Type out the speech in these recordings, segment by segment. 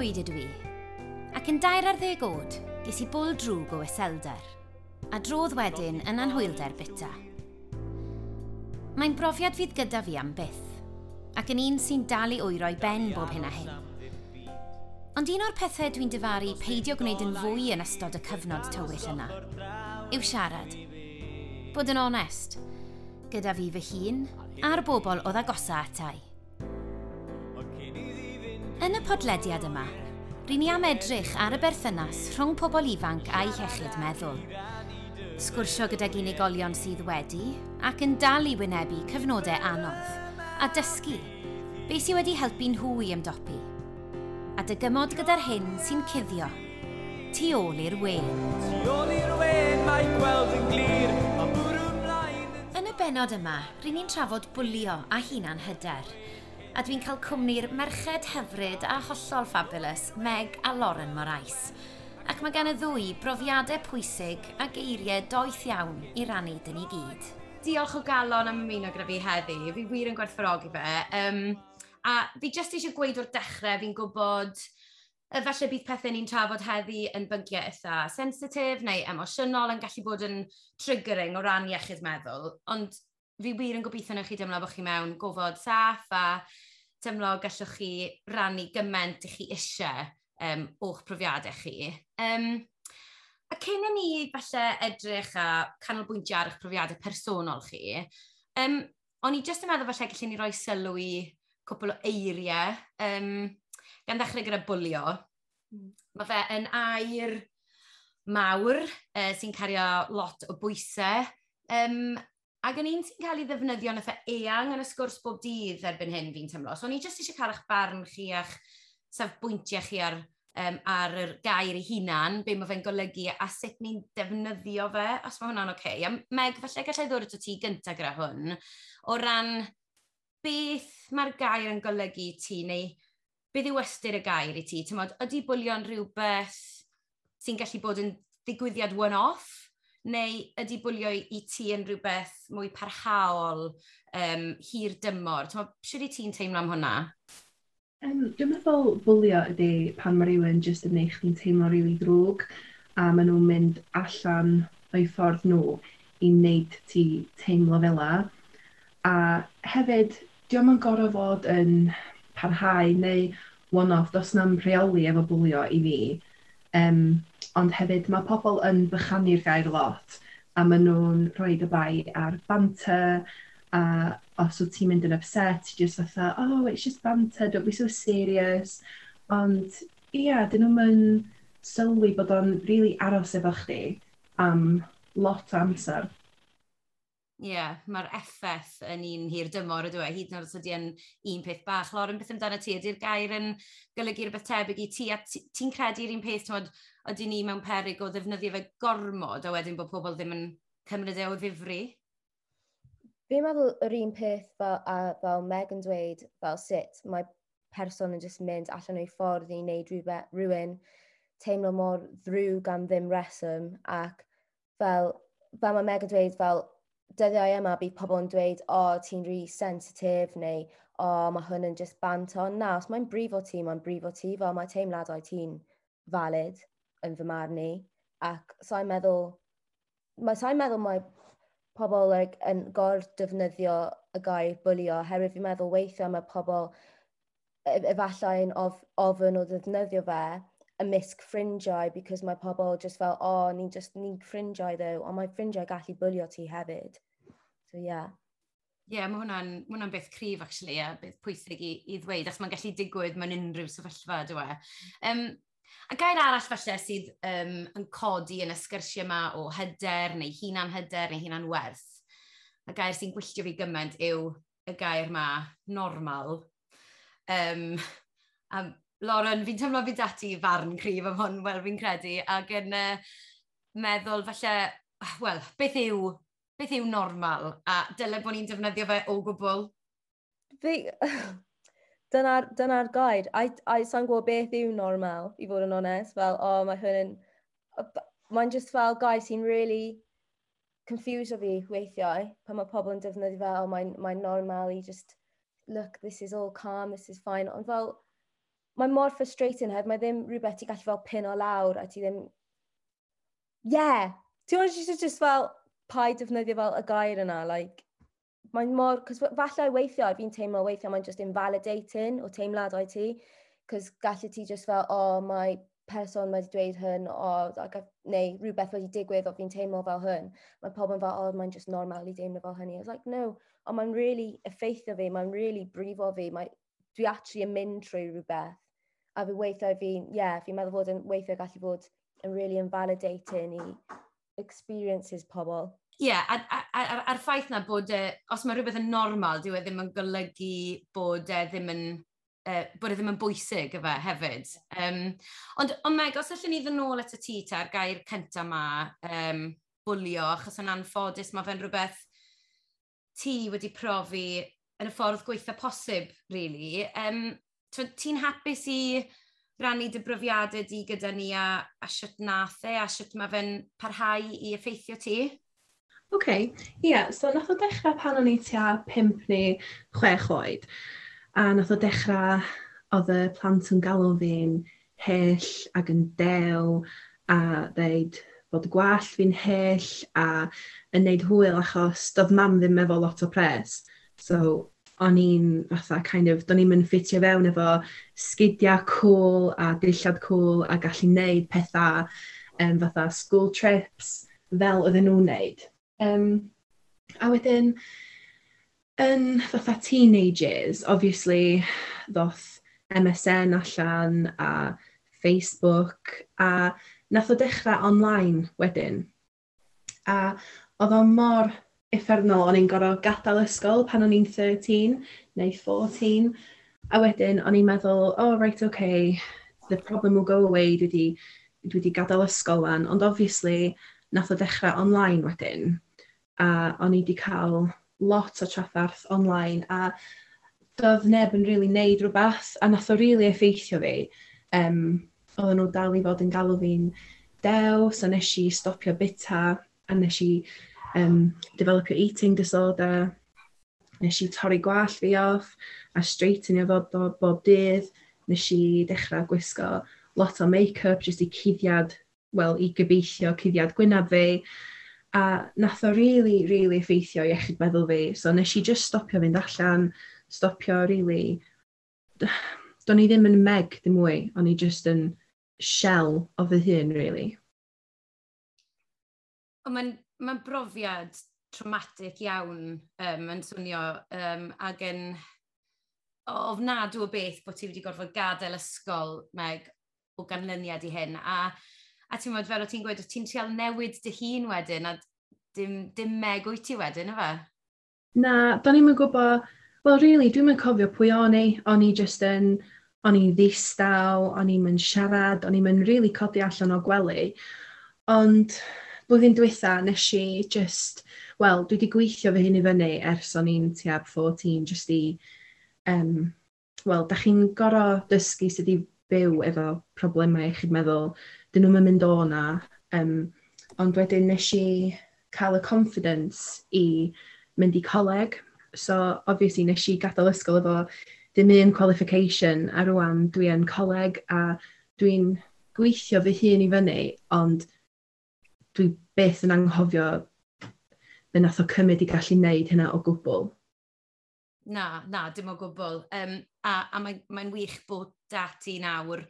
oed ydw i, ac yn dair ar ddeg oed, ges i bol drwg o weselder, a drodd wedyn yn anhwylder bita. Mae'n brofiad fydd gyda fi am byth, ac yn un sy'n dal i ben bob hyn a hyn. Ond un o'r pethau dwi'n difaru peidio gwneud yn fwy yn ystod y cyfnod tywyll yna yw siarad. Bod yn onest, gyda fi fy hun a'r bobl oedd agosa atai. Yn y podlediad yma, rydyn ni am edrych ar y berthynas rhwng pobl ifanc a'i hiechyd meddwl. Sgwrsio gydag unigolion sydd wedi ac yn dal i wynebu cyfnodau anodd a dysgu beth sydd wedi helpu nhw i ymdopi a dy gymod gyda'r hyn sy'n cuddio tu ôl i'r we. Tu ôl i'r we, mae gweld yn glir, ond bwrw'n mlaen... Yn y benod yma, rydyn ni'n trafod bwlio a hunan hyder, a dwi'n cael cwmni'r merched hyfryd a hollol fabulous, Meg a Lauren Morais. Ac mae gan y ddwy brofiadau pwysig a geiriau doeth iawn i rannu dyn ni gyd. Diolch o galon am ymuno gyda fi heddi, fi wir yn gwerthfawrogi fe. Um, a fi jyst eisiau gweud o'r dechrau, fi'n gwybod falle bydd pethau ni'n trafod heddi yn bynciau eitha sensitif neu emosiynol yn gallu bod yn triggering o ran iechyd meddwl, ond fi wir yn gobeithio na chi dymlo bod chi mewn gofod saff a teimlo gallwch chi rannu gymaint i chi eisiau um, o'ch profiadau chi. Um, a cyn i ni falle edrych a canolbwyntio ar eich profiadau personol chi, um, o'n i jyst yn meddwl falle gallwn ni roi sylw i cwpl o eiriau. Um, gan ddechrau gyda bwlio, mm. mae fe yn air mawr uh, sy'n cario lot o bwysau um, Ac yn un sy'n cael ei ddefnyddio yn e eang yn y sgwrs bob dydd erbyn hyn fi'n tymlo. So, o'n i jyst eisiau cael eich barn chi a'ch safbwyntiau chi ar, um, ar y gair ei hunan, be mae fe'n golygu a sut ni'n defnyddio fe, os mae hwnna'n oce. Okay. A Meg, falle gallai ddod at ti gyntaf gyda hwn, o ran beth mae'r gair yn golygu ti, neu beth yw ystyr y gair i ti? Tymod, ydy bwlio'n rhywbeth sy'n gallu bod yn ddigwyddiad one-off? neu ydy bwlio i ti yn rhywbeth mwy parhaol, um, hir dymor? Siwr i ti'n teimlo am hwnna? Um, dwi'n meddwl bwlio ydy pan mae rhywun jyst yn eich chi'n teimlo rili really drwg a maen nhw'n mynd allan o'i ffordd nhw i wneud ti teimlo fel la. A hefyd, diolch yn gorau fod yn parhau neu one-off, dos na'n rheoli efo bwlio i fi. Um, ond hefyd mae pobl yn bychanu'r gair lot a maen nhw'n rhoi y bai ar banter a os wyt ti'n mynd yn upset, ti'n just fatha, oh, it's just banter, don't be so serious. Ond, ia, yeah, dyn nhw'n mynd sylwi bod o'n really aros efo chdi am lot o amser. Ie, yeah, mae'r effaith yn un hir dymor ydw e, hyd yn oed os ydy yn un peth bach. Lauren, beth amdano ti? Ydy'r gair yn golygu rhywbeth tebyg i ti? A ti'n credu'r un peth, ti'n ydy ni mewn peryg o ddefnyddio fe gormod a wedyn bod pobl ddim yn cymryd e o ddifri? Fi'n meddwl yr un peth fel, a, fel Meg yn dweud, fel sut mae person yn just mynd allan o'i ffordd i wneud rhywun teimlo mor ddrwg gan ddim reswm ac fel, fel mae Meg yn dweud fel dyddiau yma bydd pobl yn dweud o oh, ti'n rhi really sensitif neu o oh, mae hwn yn just bant na os mae'n brif o ti mae'n brif o ti fel mae teimladau ti'n valid yn fy marn i. Ac sa'n so meddwl, mae sa'n so meddwl mae pobl like, yn gor defnyddio y gair bwlio, herwydd fi'n meddwl weithio mae pobl e-, efallai'n of, ofyn o ddefnyddio fe ymysg ffrindiau, because mae pobl just fel, o, oh, ni'n just, ni'n ffrindiau ddew, ond mae ffrindiau gallu bwlio ti hefyd. So, yeah. Ie, yeah, mae hwnna'n hwnna beth cryf, actually, a beth pwysig i, i ddweud, achos mae'n gallu digwydd mewn unrhyw sefyllfa, dwi e. Um, A gair arall falle sydd um, yn codi yn y sgyrsiau yma o hyder neu hunan hyder neu hunan werth, a gair sy'n gwylltio fi gymaint yw y gair yma normal. Um, a Lauren, fi'n teimlo fi dati farn cryf am hwn, wel fi'n credu, ac yn uh, meddwl falle, wel, beth yw, beth yw normal? A dyle bod ni'n defnyddio fe o gwbl? Fi, dyna'r dyna gair. A I sa'n gwybod beth yw normal, i fod yn onest. Fel, o, oh, mae hwn yn... Mae'n just fel gair sy'n really confused o fi weithiau pan mae pobl yn defnyddio fel, oh, mae'n mae normal i just, look, this is all calm, this is fine. Ond fel, mae mor frustrating hef. mae ddim rhywbeth ti gallu fel pin o lawr a ti ddim... Yeah! Ti'n just, just fel, paid defnyddio fel y gair yna, like, mae'n mor, cos falle weithio, fi'n teimlo weithio, mae'n just invalidating o teimladau ti, cos gallu ti just fel, o, oh, mae person wedi dweud hyn, o, neu rhywbeth wedi digwydd o fi'n teimlo fel hyn. Mae pobl yn fel, o, oh, mae'n just normal i deimlo fel hynny. I was like, no, ond mae'n really effeithio fi, mae'n really brifo fi, mae, dwi actually yn mynd trwy rhywbeth. A fi weithio fi, ie, yeah, fi'n meddwl fod yn weithio gallu bod yn really invalidating i experiences pobl ie, yeah, a'r, a'r ffaith na bod e, os mae rhywbeth yn normal, dyw e ddim yn golygu bod e ddim yn uh, bod e ddim yn bwysig yfa e hefyd. Um, ond, ond Meg, os allwn ni ddyn nôl at y ti ta'r gair cyntaf yma, um, bwlio, achos yn anffodus, mae fe'n rhywbeth ti wedi profi yn y ffordd gweitha posib, really. Um, Ti'n hapus i rannu dy brofiadau di gyda ni a, a sut nath e, a sut mae fe'n parhau i effeithio ti? Oce, okay. ie. Yeah, so nath o dechrau pan o'n i tua 5 neu 6 oed. A nath o dechrau, oedd y plant yn galw fi'n hyll ac yn dew a ddeud bod y gwallt fi'n hyll a yn neud hwyl achos doedd mam ddim efo lot o pres. So o'n i'n fatha kind of, do'n i'n yn ffitio fewn efo sgidiau cool a dillad cool a gallu neud pethau um, fatha school trips fel oedden nhw'n neud. Um, a wedyn, yn fatha teenagers, obviously, ddoth MSN allan a Facebook, a nath o dechrau online wedyn. A oedd o mor effernol, o'n i'n gorfod gadael ysgol pan o'n i'n 13 neu 14, a wedyn o'n i'n meddwl, oh, right, okay, the problem will go away, dwi wedi, dwi wedi gadael ysgol lan, ond obviously, nath o dechrau online wedyn a o'n i wedi cael lot o trafferth online a doedd neb yn really neud rhywbeth a nath o really effeithio fi. Um, oedden nhw dal i fod yn galw fi'n dew, so nes i stopio bita a nes i um, developio eating disorder, nes i torri gwall fi off a straightenio fo bob, bob dydd, nes i dechrau gwisgo lot o make-up jyst i cuddiad, wel, i gobeithio cuddiad gwynaf fi, a nath o really, really effeithio iechyd meddwl fi. So nes i just stopio fynd allan, stopio really... Do'n i ddim yn meg ddim mwy, o'n i just yn shell o fy hun, really. Mae'n ma brofiad traumatic iawn um, yn swnio um, ac yn ofnadw o beth bod ti wedi gorfod gadael ysgol meg o ganlyniad i hyn a a ti'n meddwl fel o ti'n gweud, ti'n trial newid dy hun wedyn, a dim, dim meg wyt ti wedyn, efe? Na, da ni'n gwybod, wel, really, dwi'n mynd cofio pwy o'n i, o'n i just yn, o'n i'n ddistaw, o'n i'n mynd siarad, o'n i'n mynd really codi allan o gwely, ond blwyddyn diwetha nes i just, wel, dwi wedi gweithio fy hyn i fyny ers o'n i'n tuab 14, just i, um, wel, da chi'n gorau dysgu sydd i byw efo problemau eich meddwl, dyn nhw'n mynd o na. Um, ond wedyn nes i cael y confidence i mynd i coleg. So, obviously, nes i gadael ysgol efo dim un qualification a rwan dwi yn coleg a dwi'n gweithio fy hun i fyny, ond dwi beth yn anghofio fe nath o cymryd i gallu wneud hynna o gwbl. Na, na, dim o gwbl. Um, a a mae'n mae wych bod dati nawr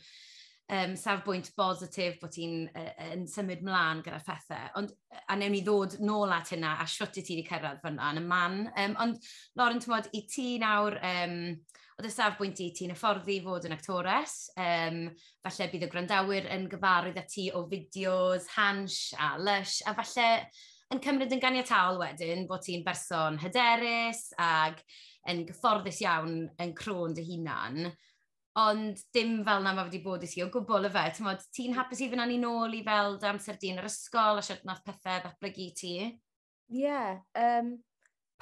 um, safbwynt bositif bod ti'n uh, yn symud mlaen gyda phethau. Ond, a newn ni ddod nôl at hynna a siwt i ti wedi cyrraedd fyna yn y man. Um, ond, Lauren, ti'n modd, i ti nawr, um, oedd y safbwynt i ti'n hyfforddi fod yn actores. Um, falle bydd y grandawyr yn gyfarwydd â ti o fideos, hans a lush, a falle yn cymryd yn ganiataol wedyn bod ti'n berson hyderus ag yn gyfforddus iawn yn crôn dy hunan ond dim fel na mae wedi bod i ti o gwbl y fe. Ti'n hmm. hapus i fyna ni nôl i fel dy amser di yn yr ysgol a siarad nath pethau ddatblygu ti? Ie. Yeah, um,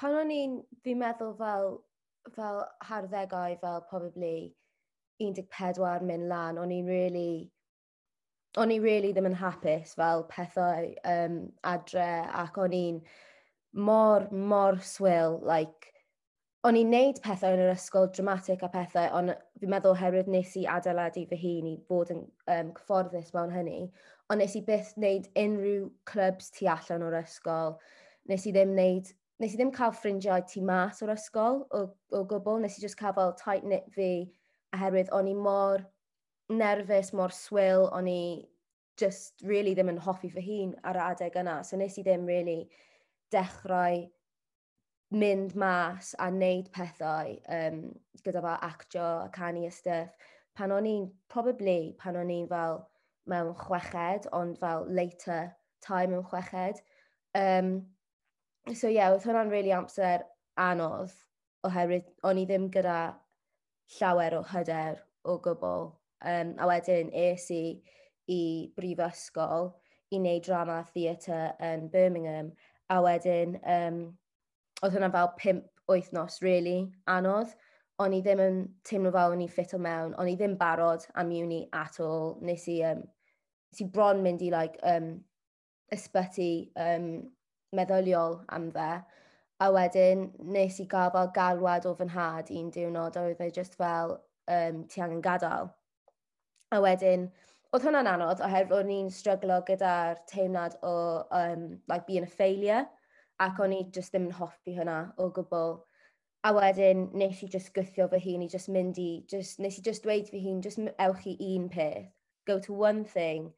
pan o'n i'n, fi'n meddwl fel, fel harddegau, fel probably 14 mynd lan, o'n i'n really, o'n i'n really ddim yn hapus fel pethau um, adre ac o'n i'n mor, mor swil, like, o'n i'n neud pethau yn yr ysgol dramatic a pethau, ond fi'n meddwl herwydd nes i adeiladu fy hun i fod yn um, cyfforddus mewn hynny, ond nes i byth wneud unrhyw clybs tu allan o'r ysgol. Nes i ddim wneud, nes i ddim cael ffrindiau tu mas o'r ysgol o, o gwbl, nes i just cael fel tight-knit fi oherwydd o'n i mor nerfus, mor swyl, o'n i just really ddim yn hoffi fy hun ar y adeg yna. So nes i ddim really dechrau mynd mas a wneud pethau um, gyda fel actio a canu a stuff. Pan o'n i'n, probably, pan o'n i'n fel mewn chweched, ond fel later time mewn chweched. Um, so ie, yeah, oedd hwnna'n really amser anodd oherwydd o'n i ddim gyda llawer o hyder o gwbl. Um, a wedyn es i i brifysgol i wneud drama theatre yn Birmingham a wedyn um, oedd hwnna fel pimp wythnos, really, anodd. O'n i ddim yn teimlo fel o'n i ffit o mewn, o'n i ddim barod am uni at all. Nes i, um, nes i bron mynd i like, um, ysbyty um, meddyliol am fe. A wedyn, nes i gael fel galwad o fy nhad un diwrnod, a oedd e just fel, um, ti angen gadael. A wedyn, oedd hwnna'n anodd oherwydd o'n i'n stryglo gyda'r teimlad o um, like being a failure ac o'n i just ddim yn hoffi hynna o gwbl. A wedyn nes i just gythio fy hun i just mynd i, just, nes i just dweud fy hun, just ewch i un peth. Go to one thing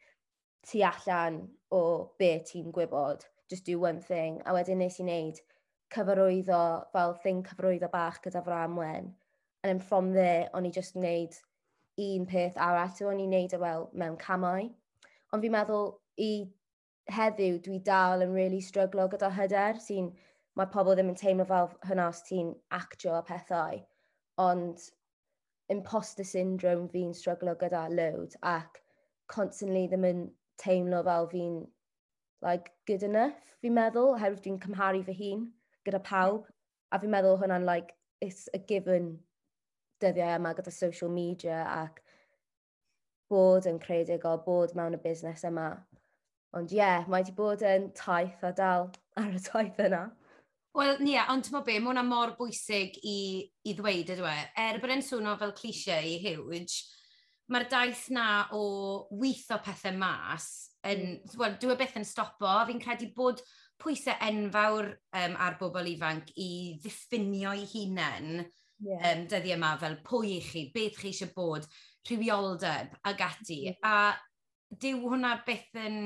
tu allan o be ti'n gwybod. Just do one thing. A wedyn nes i wneud cyfarwyddo, fel thing cyfarwyddo bach gyda Framwen. And then from there, o'n i just wneud un peth arall. So o'n i'n wneud e, o fel mewn camau. Ond fi'n meddwl i heddiw dwi dal yn really stryglo gyda hyder. sy'n mae pobl ddim yn teimlo fel hynna os ti'n actio a pethau. Ond imposter syndrome fi'n stryglo gyda load ac constantly ddim yn teimlo fel fi'n like, good enough, fi'n meddwl, oherwydd dwi'n cymharu fy hun gyda pawb. A fi'n meddwl hwnna'n like, it's a given dyddiau yma gyda social media ac bod yn credig bod mewn y busnes yma Ond ie, yeah, mae wedi bod yn taith a dal ar y taith yna. Wel, ie, yeah, ond ti'n be, mae hwnna mor bwysig i, i ddweud, ydw e. Er bod e'n swno fel clisiau huge, mae'r daith na o weithio pethau mas, yn, mm. well, dwi e byth yn stopo, fi'n credu bod pwysau enfawr um, ar bobl ifanc i ddiffinio eu hunain yeah. um, dyddi yma fel pwy i chi, beth chi eisiau bod, rhywioldeb ag ati. Mm. A dyw hwnna beth yn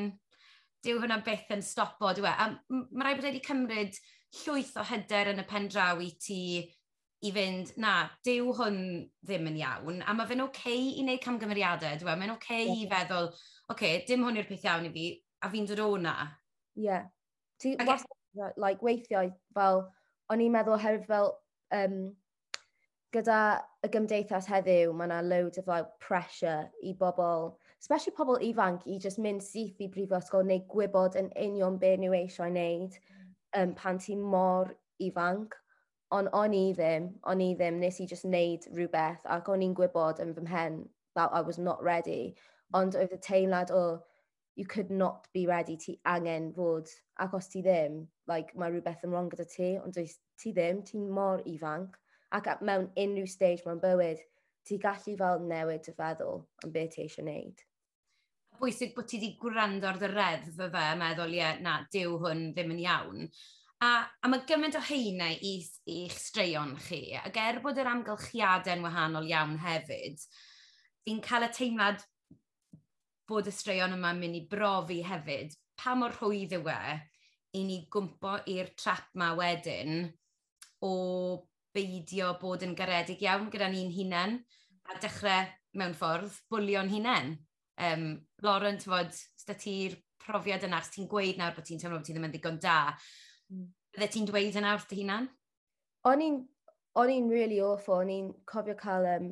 dyw hwnna byth yn stopo, dyw e. A mae rhaid bod wedi cymryd llwyth o hyder yn y pen draw i ti i fynd, na, dyw hwn ddim yn iawn, a mae fe'n oce okay i wneud camgymeriadau, dwi'n e? mae'n oce okay yeah. i feddwl, oce, okay, dim hwn yw'r peth iawn i fi, a fi'n dod o'na. Ie. Yeah. Ti okay. E- like, weithiau, fel, o'n i'n meddwl herwydd fel, um, gyda y gymdeithas heddiw, mae yna loads of like, pressure i bobl especially pobl ifanc, i just mynd syth i brifysgol neu gwybod yn union be nhw eisiau wneud um, pan ti mor ifanc. Ond o'n i ddim, o'n i ddim, nes i just wneud rhywbeth ac o'n i'n gwybod yn fy mhen that I was not ready. Ond oedd y teimlad o, you could not be ready, ti angen fod, ac os ti ddim, like, mae rhywbeth yn wrong gyda ti, ond does ti ddim, ti'n mor ifanc. Ac mewn unrhyw stage mewn bywyd, ti gallu fel newid y feddwl am beth ti eisiau gwneud bwysig bod ti wedi gwrando ar dy reddf y fe, meddwl, ie, yeah, na, dew hwn ddim yn iawn. A, a mae gymaint o heina i, i'ch straeon chi, ac er bod yr amgylchiadau'n wahanol iawn hefyd, fi'n cael y teimlad bod y straeon yma'n mynd i brofi hefyd, pa mor rhwydd yw e i ni gwmpo i'r trap ma wedyn o beidio bod yn garedig iawn gyda ni'n hunain a dechrau mewn ffordd bwlio'n hunain um, Lauren, ti'n fod, sda ti'r profiad yna, os ti'n gweud nawr bod ti'n teimlo bod ti ddim yn ddigon da, hmm. bydde ti'n dweud yna wrth dy hunan? O'n i'n o'n i'n really awful, o'n i'n cofio cael um,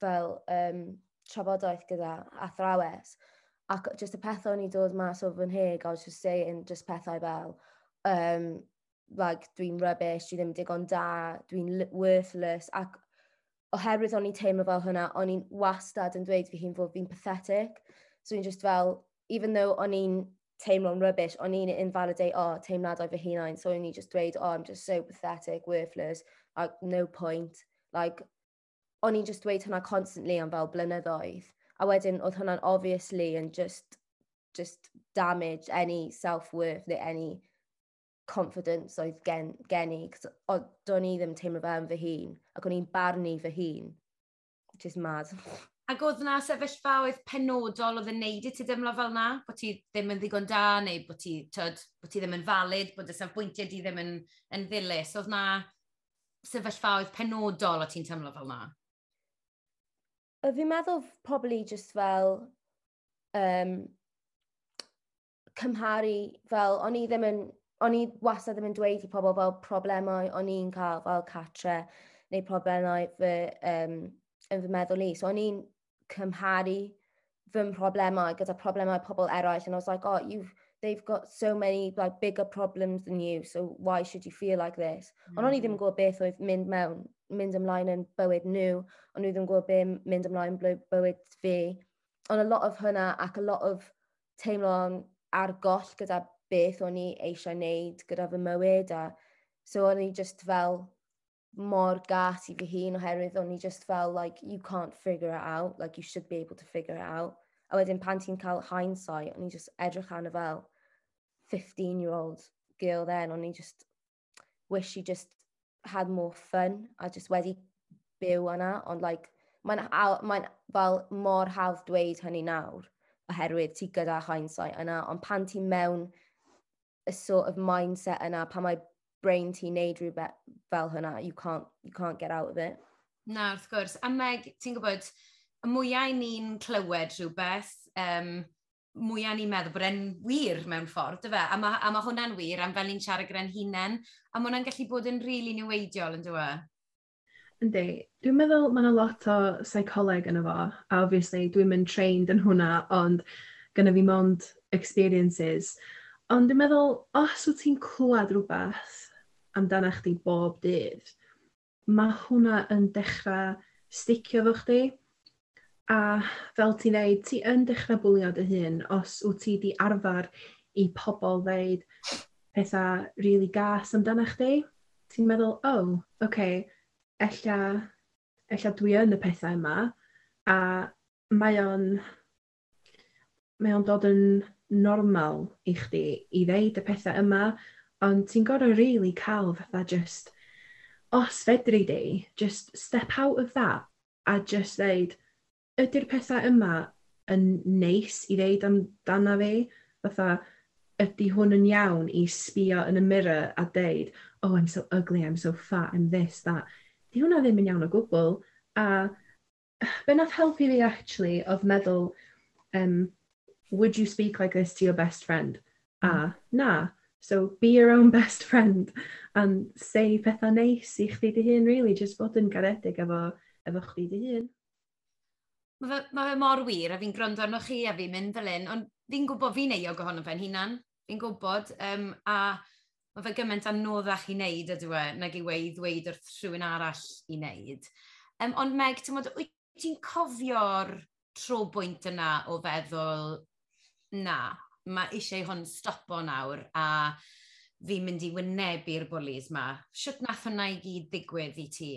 fel um, trafodaeth gyda athrawes, ac just y pethau o'n i dod mas o fy nheg, I was just saying just pethau fel, um, like, dwi'n rubbish, dwi ddim digon da, dwi'n worthless, ac oherwydd o'n i'n teimlo fel hynna, o'n i'n wastad yn dweud fi hi'n fod fi'n pathetic. So i'n just fel, even though o'n i'n teimlo'n rubbish, o'n i'n invalidate, o, oh, teimladau fy hunain. So o'n i'n just dweud, oh, I'm just so pathetic, worthless, like, no point. Like, o'n i'n just dweud hwnna constantly am fel blynyddoedd. A wedyn, oedd hwnna'n obviously yn just, just damage any self-worth neu any confidence oedd gen, gen i, cos do'n i ddim teimlo fe yn fy hun, ac o'n i'n barnu fy hun. Just mad. Ac oedd yna sefyllfa oedd penodol oedd yn neud i ti dymlo fel yna? Bod ti ddim yn ddigon da, neu bod ti, tyd, bod ti ddim yn valid, bod y safbwyntiau di ddim yn, yn ddilys. Oedd yna sefyllfa oedd penodol o ti'n teimlo fel yna? Fi'n meddwl probably just fel um, cymharu fel o'n i ddim yn o'n i wastad ddim yn dweud i pobl fel problemau o'n i'n cael fel catre neu problemau fy, um, yn fy meddwl i. So o'n i'n cymharu fy problemau gyda problemau pobl eraill and I was like, oh, you've, they've got so many like bigger problems than you, so why should you feel like this? Mm. Ond o'n i ddim yn mm-hmm. gwybod beth oedd mynd mewn, mynd ymlaen yn bywyd nhw, ond i ddim yn gwybod beth mynd ymlaen bywyd fi. Ond a lot of hwnna ac a lot of teimlo'n argoll gyda beth o'n i eisiau wneud gyda fy mywyd a so o'n i just fel mor gas i fy hun oherwydd o'n i just fel like you can't figure it out like you should be able to figure it out. A wedyn pan ti'n cael hindsight o'n i just edrych arno fel 15 year old girl then o'n i just wish she just had more fun a just wedi byw yna ond like mae'n mae fel mor hawdd dweud hynny nawr oherwydd ti gyda hindsight yna ond pan ti'n mewn y sort of mindset yna pan mae brain ti'n neud rhywbeth fel hynna, you can't, you can't get out of it. Na, wrth gwrs. A Meg, ti'n gwybod, y mwyau ni'n clywed rhywbeth, um, mwyau ni'n meddwl bod e'n wir mewn ffordd, dy fe? A mae, ma hwnna'n wir am fel ni'n siarad gyda'n hunain, a mae hwnna'n gallu bod yn rili really niweidiol, yn dweud? Yndi. Dwi'n meddwl mae yna lot o psycholeg yn efo, a obviously dwi'n mynd trained yn hwnna, ond gyda fi mond experiences. Ond dwi'n meddwl, os wyt ti'n clywed rhywbeth amdana chdi bob dydd, mae hwnna yn dechrau sticio fo chdi. A fel ti'n neud, ti yn dechrau bwlio dy hun os wyt ti di arfer i pobl ddeud pethau rili really gas amdana chdi. Ti'n meddwl, oh, oce, okay, ella, ella dwi yn y pethau yma, a mae o'n, mae o'n dod yn normal i chdi i ddeud y pethau yma, ond ti'n gorau rili really cael fatha just, os fedri di, just step out of that a just ddeud, ydy'r pethau yma yn neis i ddeud amdana fi, fatha, ydy hwn yn iawn i sbio yn y mirror a deud, oh, I'm so ugly, I'm so fat, I'm this, that. Di hwnna ddim yn iawn o gwbl. A be nath helpu fi, actually, oedd meddwl, um, would you speak like this to your best friend? A, na. So, be your own best friend and say pethau neis i chdi dy hun, really, just bod yn garedig efo, efo chdi dy hun. Mae fe, ma fe mor wir, a fi'n gwrando arno chi a fi'n mynd fel un, ond fi'n gwybod fi'n eiog ohono fe'n hunan, fi'n gwybod, um, a mae fe gymaint anoddach i wneud ydw e, nag e i wei ddweud wrth rhywun arall i wneud. Um, ond Meg, ti'n ti'n cofio'r tro bwynt yna o feddwl, na, mae eisiau hwn stopo nawr a fi'n mynd i wynebu'r bwlis ma. Siwt nath hwnna i gyd ddigwydd i ti?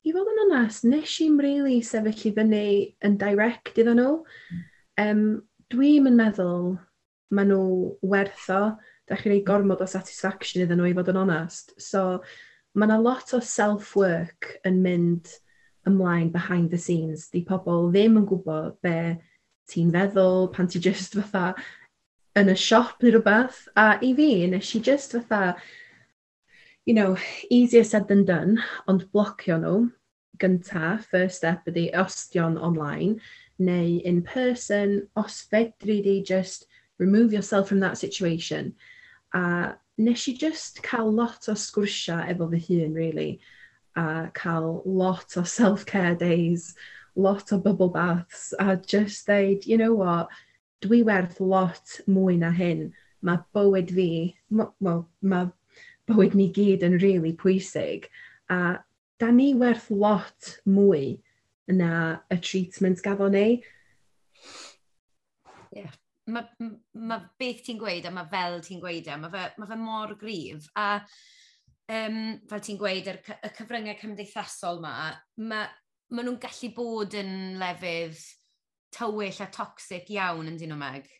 I fod yn onest, nes i'n really sefyll i fyny yn direct iddyn nhw. Um, Dwi'n yn meddwl maen nhw wertho, da chi'n ei gormod o satisfaction iddyn nhw i fod yn onest. So, mae yna lot o self-work yn mynd ymlaen behind the scenes. Di pobl ddim yn gwybod be ti'n feddwl, pan ti just fatha yn y siop neu rhywbeth. A i fi, nes i just fatha, you know, easier said than done, ond blocio nhw gynta, first step ydi ostion online, neu in person, os fedri di just remove yourself from that situation. A nes i just cael lot o sgwrsiau efo fy hun, really, a cael lot o self-care days, lot o bubble baths a just dweud, you know what, dwi werth lot mwy na hyn. Mae bywyd fi, well, mae bywyd ni gyd yn rili really pwysig a da ni werth lot mwy na y treatment gafo ni. Yeah. Mae ma beth ti'n gweud a mae fel ti'n gweud e, a mae fe, ma fe mor gryf. A um, fel ti'n gweud, yr, y cyfryngau cymdeithasol yma, mae maen nhw'n gallu bod yn lefydd tywyll a toxic iawn yn dyn nhw meg.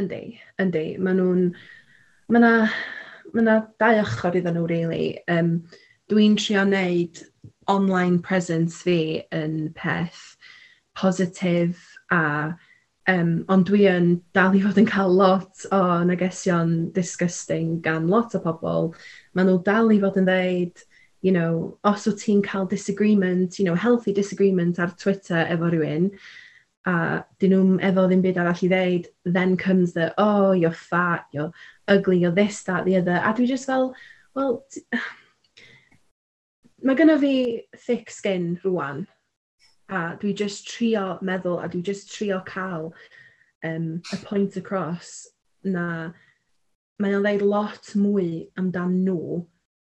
Yndi, yndi. Maen nhw'n... Mae yna ma na dau ochr iddyn nhw, really. Um, Dwi'n trio wneud online presence fi yn peth positif a Um, ond dwi yn dal i fod yn cael lot o negesion disgusting gan lot o pobl. Maen nhw dal i fod yn dweud, you know, os wyt ti'n cael disagreement, you know, healthy disagreement ar Twitter efo rhywun, a dyn nhw'n efo ddim byd arall i ddeud, then comes the, oh, you're fat, you're ugly, you're this, that, the other. A dwi just fel, well, mae gynnu fi thick skin rwan, a dwi just trio meddwl, a dwi just trio cael um, y point across na mae o'n dweud lot mwy amdan nhw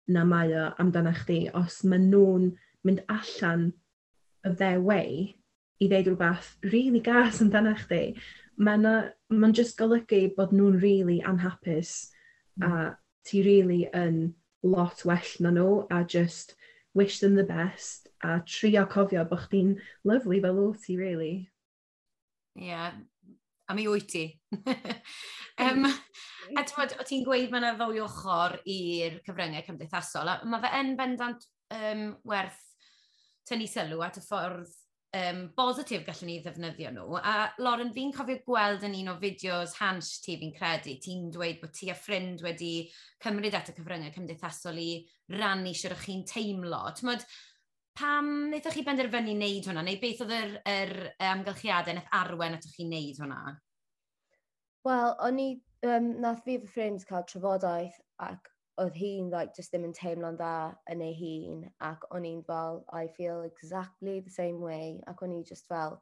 na mae o amdana chdi os maen nhw'n mynd allan of their way i ddeud rhywbeth really gas amdana chdi, mae'n ma just golygu bod nhw'n really anhapus mm. a ti really yn lot well na nhw a just wish them the best a trio cofio bod chdi'n lyflu fel o ti, really. Ie, yeah, a mi wyt ti. um, a ti'n o ti'n gweud mae yna ddwy ochr i'r cyfryngau cymdeithasol, a mae fe yn bendant um, werth tynnu sylw at y ffordd um, bositif gallwn ni ddefnyddio nhw. A Lauren, fi'n cofio gweld yn un o fideos hans ti fi'n credu, ti'n dweud bod ti a ffrind wedi cymryd at y cyfryngau cymdeithasol i rannu sy'n chi'n teimlo. Ti'n pam wnaethoch chi benderfynu wneud hwnna, neu beth oedd yr, yr amgylchiadau nath arwen atoch chi wneud hwnna? Wel, o'n i, um, nath fi fy ffrind cael trafodaeth ac oedd hi'n like, just ddim yn teimlo'n dda yn ei hun ac o'n i'n fel, I feel exactly the same way ac o'n i just fel,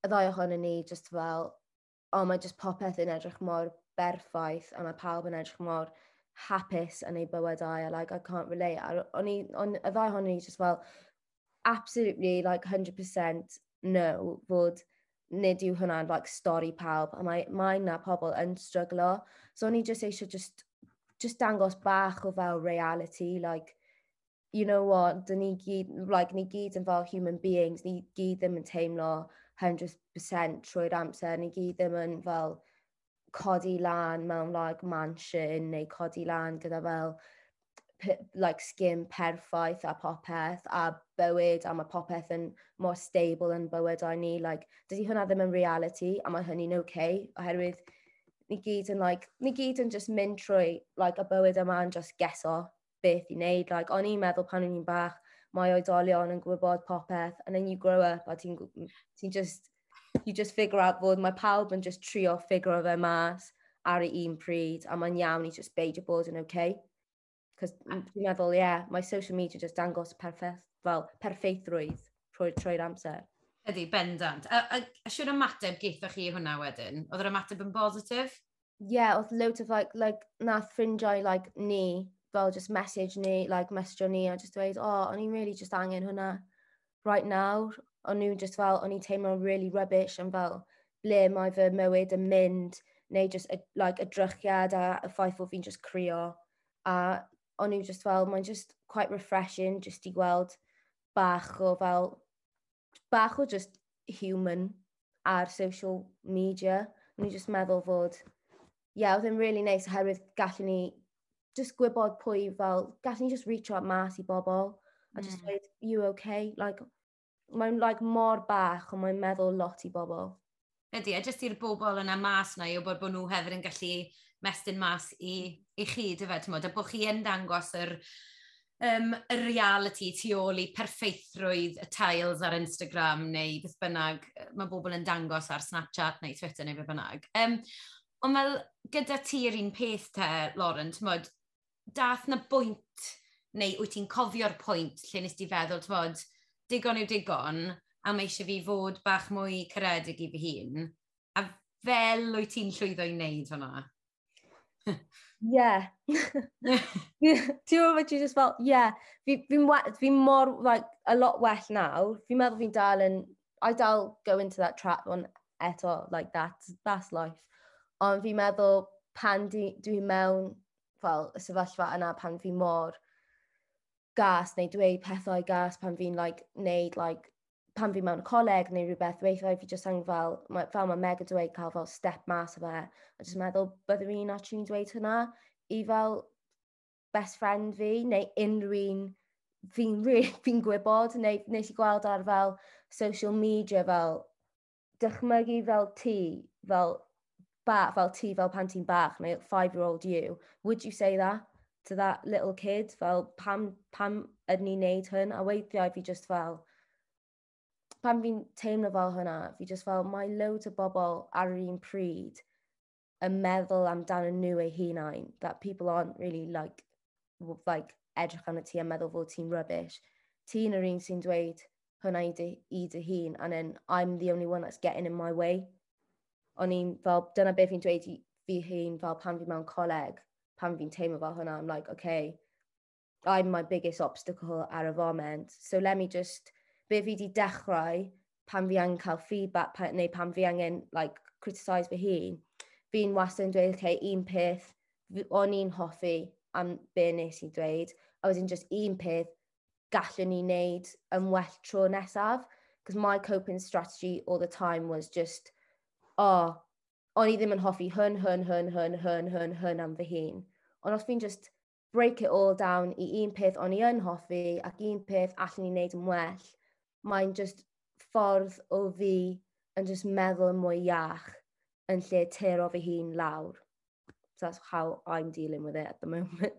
y ddau ohono ni just fel, o oh, mae just popeth yn edrych mor berffaith a mae pawb yn edrych mor hapus yn ei bywydau a like, I can't relate. A o'n i, on, y ddau ohono ni just fel, absolutely, like, 100% no fod nid yw hwnna'n like, stori pawb, a mae, mae na pobl yn stryglo. So o'n i just eisiau just, just dangos bach o fel reality, like, you know what, dyn ni gyd, like, ni gyd yn fel human beings, ni gyd ddim yn teimlo 100% trwy'r amser, ni gyd ddim yn fel codi lan mewn like mansion neu codi lan gyda fel like skin perffaith a popeth a bywyd a mae popeth yn more stable yn bywydau ni. Like, dydy hwnna ddim yn reality a mae hynny'n okay oherwydd ni gyd yn like, ni gyd yn just mynd trwy like, y bywyd yma yn just geso beth i wneud. Like, o'n i'n meddwl pan o'n i'n bach, mae oedolion yn gwybod popeth and then you grow up a ti'n ti just you just figure out fod mae pawb yn just trio figure fe mas ar y un pryd a mae'n iawn i just beidio bod yn okay. Cos dwi'n meddwl, ie, yeah, mae social media just dangos perffaith, fel, perfeithrwydd trwy, trwy'r amser. Ydy, bendant. A, a, a siwr ymateb geithoch chi hwnna wedyn? Oedd yr ymateb yn positif? Ie, yeah, oedd loads of, like, like, nath ffrindiau, like, ni, fel, just message ni, like, message ni, a just dweud, oh, o'n i'n really just angen hwnna right nawr. O'n nhw just fel, o'n i'n teimlo really rubbish, am fel, ble mae fy mywyd yn mynd, neu just, a, like, drychiad a y ffaith o fi'n just crio. A o'n nhw just fel, mae'n just quite refreshing just i gweld bach o fel, bach o just human ar social media. O'n i just meddwl fod, ie, yeah, oedd yn really nice oherwydd gallwn ni just gwybod pwy fel, gallwn ni just reach out mas i bobl a just mm. dweud, you okay? Like, mae'n like, mor bach ond mae'n meddwl lot i bobl. Ydy, a jyst i'r bobl yna mas na i o bod bod nhw hefyd yn gallu mestyn mas i, i chi, dyfed, tymod, a bod chi yn dangos yr, um, y reality tu ôl i perffeithrwydd y tiles ar Instagram neu beth bynnag mae bobl yn dangos ar Snapchat neu Twitter neu beth bynnag. Um, ond fel gyda ti'r un peth te, Lauren, tymod, dath na bwynt neu wyt ti'n cofio'r pwynt lle nes ti feddwl, tymod, digon yw digon, a mae eisiau fi fod bach mwy caredig i fy hun. A fel wyt ti'n llwyddo i wneud hwnna? yeah. Ti'n meddwl fe just fel, yeah, fi'n fi, fi, fi mor, like, a lot well nawr. Fi'n meddwl fi'n dal yn, I dal go into that trap on eto, like, that, that's life. Ond fi'n meddwl pan dwi'n mewn, fel, y sefyllfa yna pan fi mor gas neu dweud pethau gas pan fi'n like, neud like, pan fi mewn coleg neu rhywbeth, weithiau fi jyst angen fel, fel mae Meg yn dweud, cael fel step mas o fe. A jyst meddwl, byddwn i'n actually yn dweud hynna i fel best friend fi, neu unrhyw un fi'n fi, fi gwybod, neu nes i gweld ar fel social media fel dychmygu fel ti, fel ba, fel ti fel pan ti'n bach, neu five-year-old you, would you say that to that little kid? Fel pam, pam ydyn ni'n neud hyn? A weithiau fi just fel, pan fi'n teimlo fel hwnna, fi just fel, mae loads o bobl ar yr un pryd yn meddwl amdano nhw eu hunain, that people aren't really like, like edrych arno ti a meddwl fod ti'n rubbish. Ti'n yr un sy'n dweud hwnna i dy, i dy hun, and then I'm the only one that's getting in my way. O'n i'n fel, dyna beth fi'n dweud fi hun fel pan fi mewn coleg, pan fi'n teimlo fel hwnna, I'm like, okay, I'm my biggest obstacle ar y foment, so let me just be fi wedi dechrau pan fi angen cael feedback pa, neu pan fi angen like, criticise fy hun, fi'n wastad yn dweud, okay, un peth o'n i'n hoffi am be nes i dweud, a wedyn just un peth gallwn ni wneud yn well tro nesaf, because my coping strategy all the time was just, oh, o'n i ddim yn hoffi hyn, hyn, hyn, hyn, hyn, hyn, hyn am fy hun. Ond os fi'n just break it all down i un peth o'n i yn hoffi ac un peth allan ni wneud yn well, mae'n just ffordd o fi yn just meddwl mwy iach yn lle tero fy hun lawr. So that's how I'm dealing with it at the moment.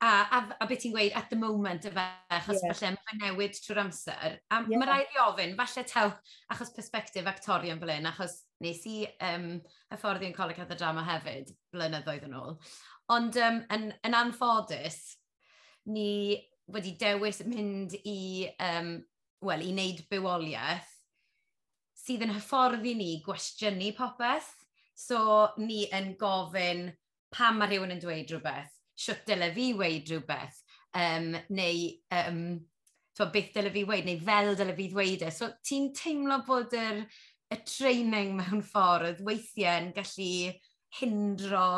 A, a, a beth ti'n gweud at the moment yfe, achos yeah. falle mae'n newid trwy'r amser. A yeah. mae rhaid i ofyn, falle taw, achos perspektif actorion fel un, achos nes i um, hyfforddi yn coleg at y drama hefyd, blynyddoedd yn ôl. Ond um, yn, yn anffodus, ni wedi dewis mynd i um, wel, i wneud bywoliaeth sydd yn hyfforddi ni gwestiynu popeth. So, ni yn gofyn pam mae rhywun yn dweud rhywbeth, siwt dyle fi weid rhywbeth, um, neu um, twa, beth dyle fi weid, neu fel dyle fi ddweud e. So, ti'n teimlo bod yr, y training mewn ffordd weithiau yn gallu hindro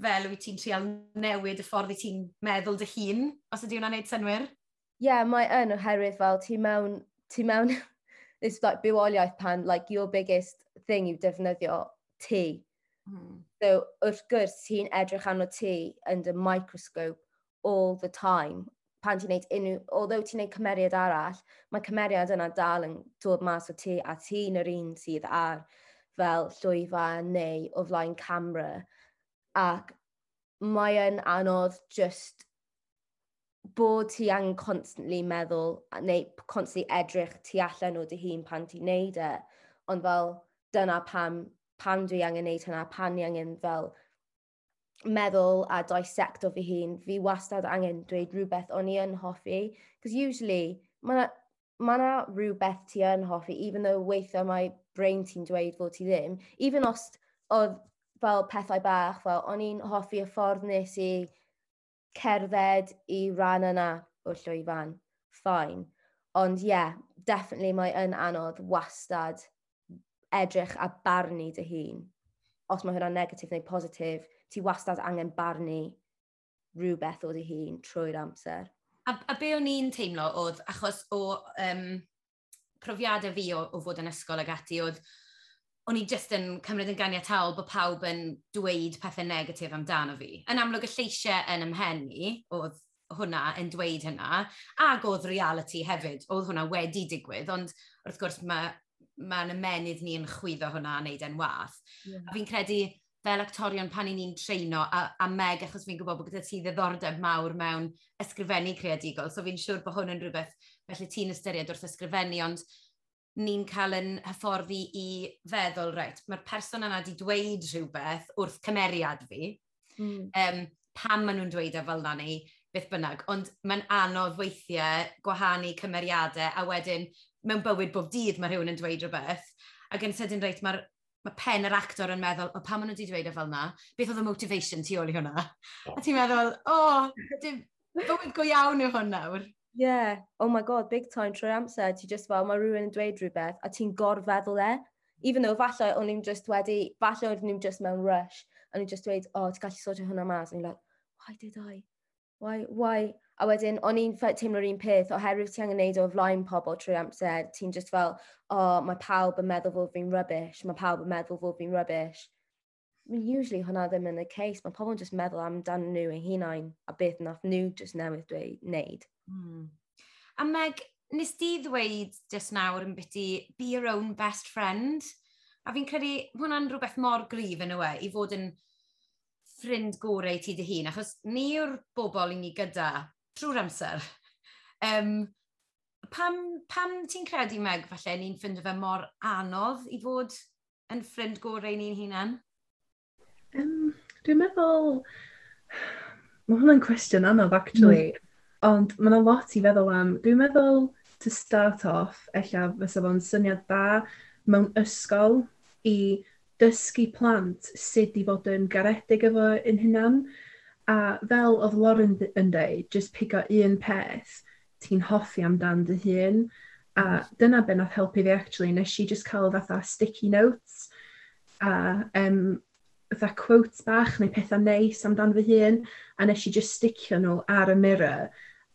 fel wyt ti'n trial newid y ffordd i ti'n meddwl dy hun, os ydy hwnna'n gwneud synwyr? yeah, mae yn oherwydd fel ti mewn, ti mewn this like bywoliaeth pan like your biggest thing yw defnyddio ti. Mm. So wrth gwrs ti'n edrych arno ti yn dy microscope all the time. Pan ti'n neud unrhyw, although ti'n neud cymeriad arall, mae cymeriad yna dal yn dod mas o ti a ti'n yr un sydd ar fel llwyfa neu o flaen camera. Ac mae yn anodd just bod ti angen constantly meddwl neu constantly edrych tu allan o dy hun pan ti'n neud e. Ond fel dyna pam, pam dwi angen neud hynna, pan ni angen fel meddwl a dissecto fy hun, fi wastad angen dweud rhywbeth o'n i yn hoffi. Because usually, mae yna ma, na, rhywbeth ti yn hoffi, even though weithio mae brain ti'n dweud fod ti ddim. Even os oedd fel pethau bach, fel o'n i'n hoffi y ffordd nes i cerdded i ran yna o llwyfan. Fine. Ond ie, yeah, definitely mae yn anodd wastad edrych a barnu dy hun. Os mae hynna'n negatif neu positif, ti wastad angen barnu rhywbeth o dy hun trwy'r amser. A, a be o'n i'n teimlo oedd, achos o um, profiadau fi o, o fod yn ysgol ag ati, oedd o'n i jyst yn cymryd yn ganiataol bod pawb yn dweud pethau negatif amdano fi. Yn amlwg y lleisiau yn ymhen ni, oedd hwnna yn dweud hynna, ac oedd reality hefyd, oedd hwnna wedi digwydd, ond wrth gwrs mae mae'n ymenydd ni yn chwyddo hwnna a wneud e'n wath. Yeah. A fi'n credu fel actorion pan i ni'n treino a, a meg achos fi'n gwybod bod gyda ti ddiddordeb mawr mewn ysgrifennu creadigol, so fi'n siŵr bod hwn yn rhywbeth felly ti'n ystyried wrth ysgrifennu, ond ni'n cael yn hyfforddi i feddwl, reit, mae'r person yna wedi dweud rhywbeth wrth cymeriad fi, mm. um, pam maen nhw'n dweud e fel na ni, beth bynnag, ond mae'n anodd weithiau gwahanu cymeriadau a wedyn mewn bywyd bob dydd mae rhywun yn dweud rhywbeth, ac yn sydyn reit mae'r mae pen yr actor yn meddwl, o pam maen nhw wedi dweud e fel na, beth oedd y motivation tu ôl i hwnna? A ti'n meddwl, o, oh, dim bywyd go iawn yw hwn nawr. Yeah, oh my god, big time trwy amser. Ti just fel, mae rhywun yn dweud rhywbeth a ti'n gorfeddwl e. Even though falle o'n i'n just wedi, falle o'n i'n just mewn rush. A o'n i'n just dweud, oh, ti'n gallu sortio hwnna mas. and o'n i'n like, why did I? Why, why? A wedyn, o'n i'n teimlo'r un peth, oherwydd ti angen neud o flaen pobl trwy amser, ti'n just fel, o, oh, mae pawb yn meddwl fod fi'n rubbish, mae pawb yn meddwl fod fi'n rubbish usually hwnna ddim yn y case, mae pobl yn just meddwl amdan nhw eu hunain a beth nath nhw just newydd dweud wneud. Mm. A Meg, nes di ddweud just nawr yn byty, be your own best friend. A fi'n credu, hwnna'n rhywbeth mor grif yn y we, i fod yn ffrind gorau ti dy hun, achos ni yw'r bobl i ni gyda trwy'r amser. um, pam, pam ti'n credu, Meg, falle ni'n ffindio fe mor anodd i fod yn ffrind gorau ni'n hunan? Dwi'n meddwl... Mae hwnna'n cwestiwn anodd, actually. Mm. Ond mae yna lot i feddwl am. Dwi'n meddwl, to start off, ella fysa fo'n syniad da mewn ysgol i dysgu plant sut i fod yn garedig efo yn hunan. A fel oedd Lauren yn dweud, just pigo un peth ti'n hoffi amdan dy hun. A dyna be nath helpu fi, actually. Nes i just cael fatha sticky notes a um, fatha quotes bach neu pethau neis amdan fy hun, a nes i just sticio nhw ar y mirror.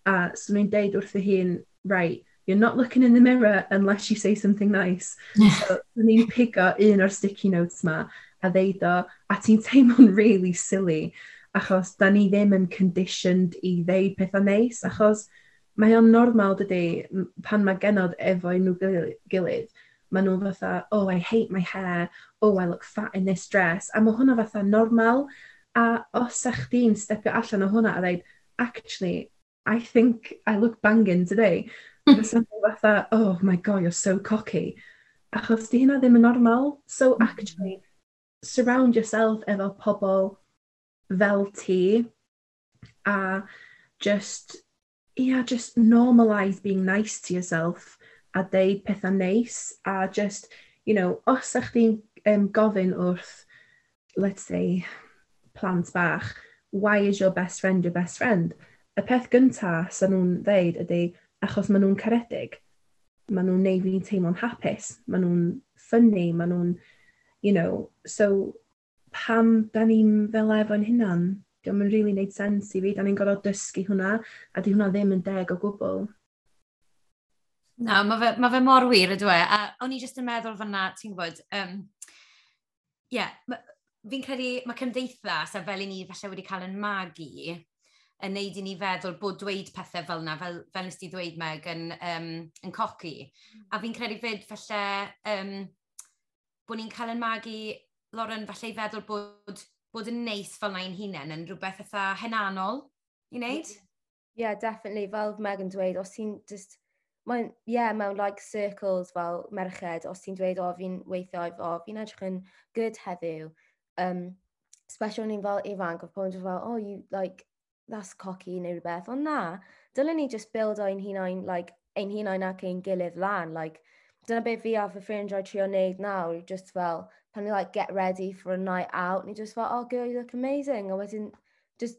A so nhw'n deud wrth fy hun, right, you're not looking in the mirror unless you say something nice. so ni'n pigo un o'r sticky notes ma a ddeud o, a ti'n teimlo'n really silly, achos da ni ddim yn conditioned i ddeud pethau neis, achos mae o'n normal dydy pan mae genod efo unrhyw gilydd, maen nhw fatha, oh, I hate my hair, oh, I look fat in this dress. A mae hwnna fatha normal. A os ych chdi'n stepio allan o hwnna a dweud, actually, I think I look banging today. Fysa nhw fatha, oh my god, you're so cocky. Achos di hynna ddim yn normal. So mm. actually, surround yourself efo pobl fel ti a just, yeah, just normalise being nice to yourself a deud pethau neis a just, you know, os ych chi'n um, gofyn wrth, let's say, plant bach, why is your best friend your best friend? Y peth gyntaf sy'n nhw'n ddeud ydy, achos maen nhw'n caredig. Maen nhw'n neud fi'n teimlo'n hapus. Maen nhw'n ffynnu, maen nhw'n, you know, so pam da ni'n fel efo'n hynna'n, Diolch yn rili really neud sens i fi, da ni'n gorfod dysgu hwnna, a di hwnna ddim yn deg o gwbl. Na, mae fe, ma fe mor wir ydw e. A o'n i jyst yn meddwl fanna, ti'n gwybod, um, yeah, fi'n credu mae cymdeithas a fel i ni falle wedi cael yn magu yn neud i ni feddwl bod dweud pethau fel yna, fel, fel nes ti ddweud meg yn, um, yn coci. Mm. A fi'n credu fyd falle um, bod ni'n cael yn magu Lauren falle i feddwl bod, bod yn neis fel na'n hunain yn rhywbeth eitha henanol i wneud. Yeah, definitely. Fel Meg yn dweud, os ti'n just mae'n, ie, yeah, mewn like circles fel merched, os ti'n dweud, o, fi'n weithio, o, fi'n edrych yn good heddiw. Um, special ni'n fel ifanc, oedd pobl yn fel, oh, you, like, that's cocky neu rhywbeth, ond na, dylen ni just build o'n hunain, like, ein hunain ac ein gilydd lan, like, dyna beth fi a fy ffrindiau trio wneud nawr, just fel, pan ni, like, get ready for a night out, ni just fel, oh, girl, you look amazing, a wedyn, just,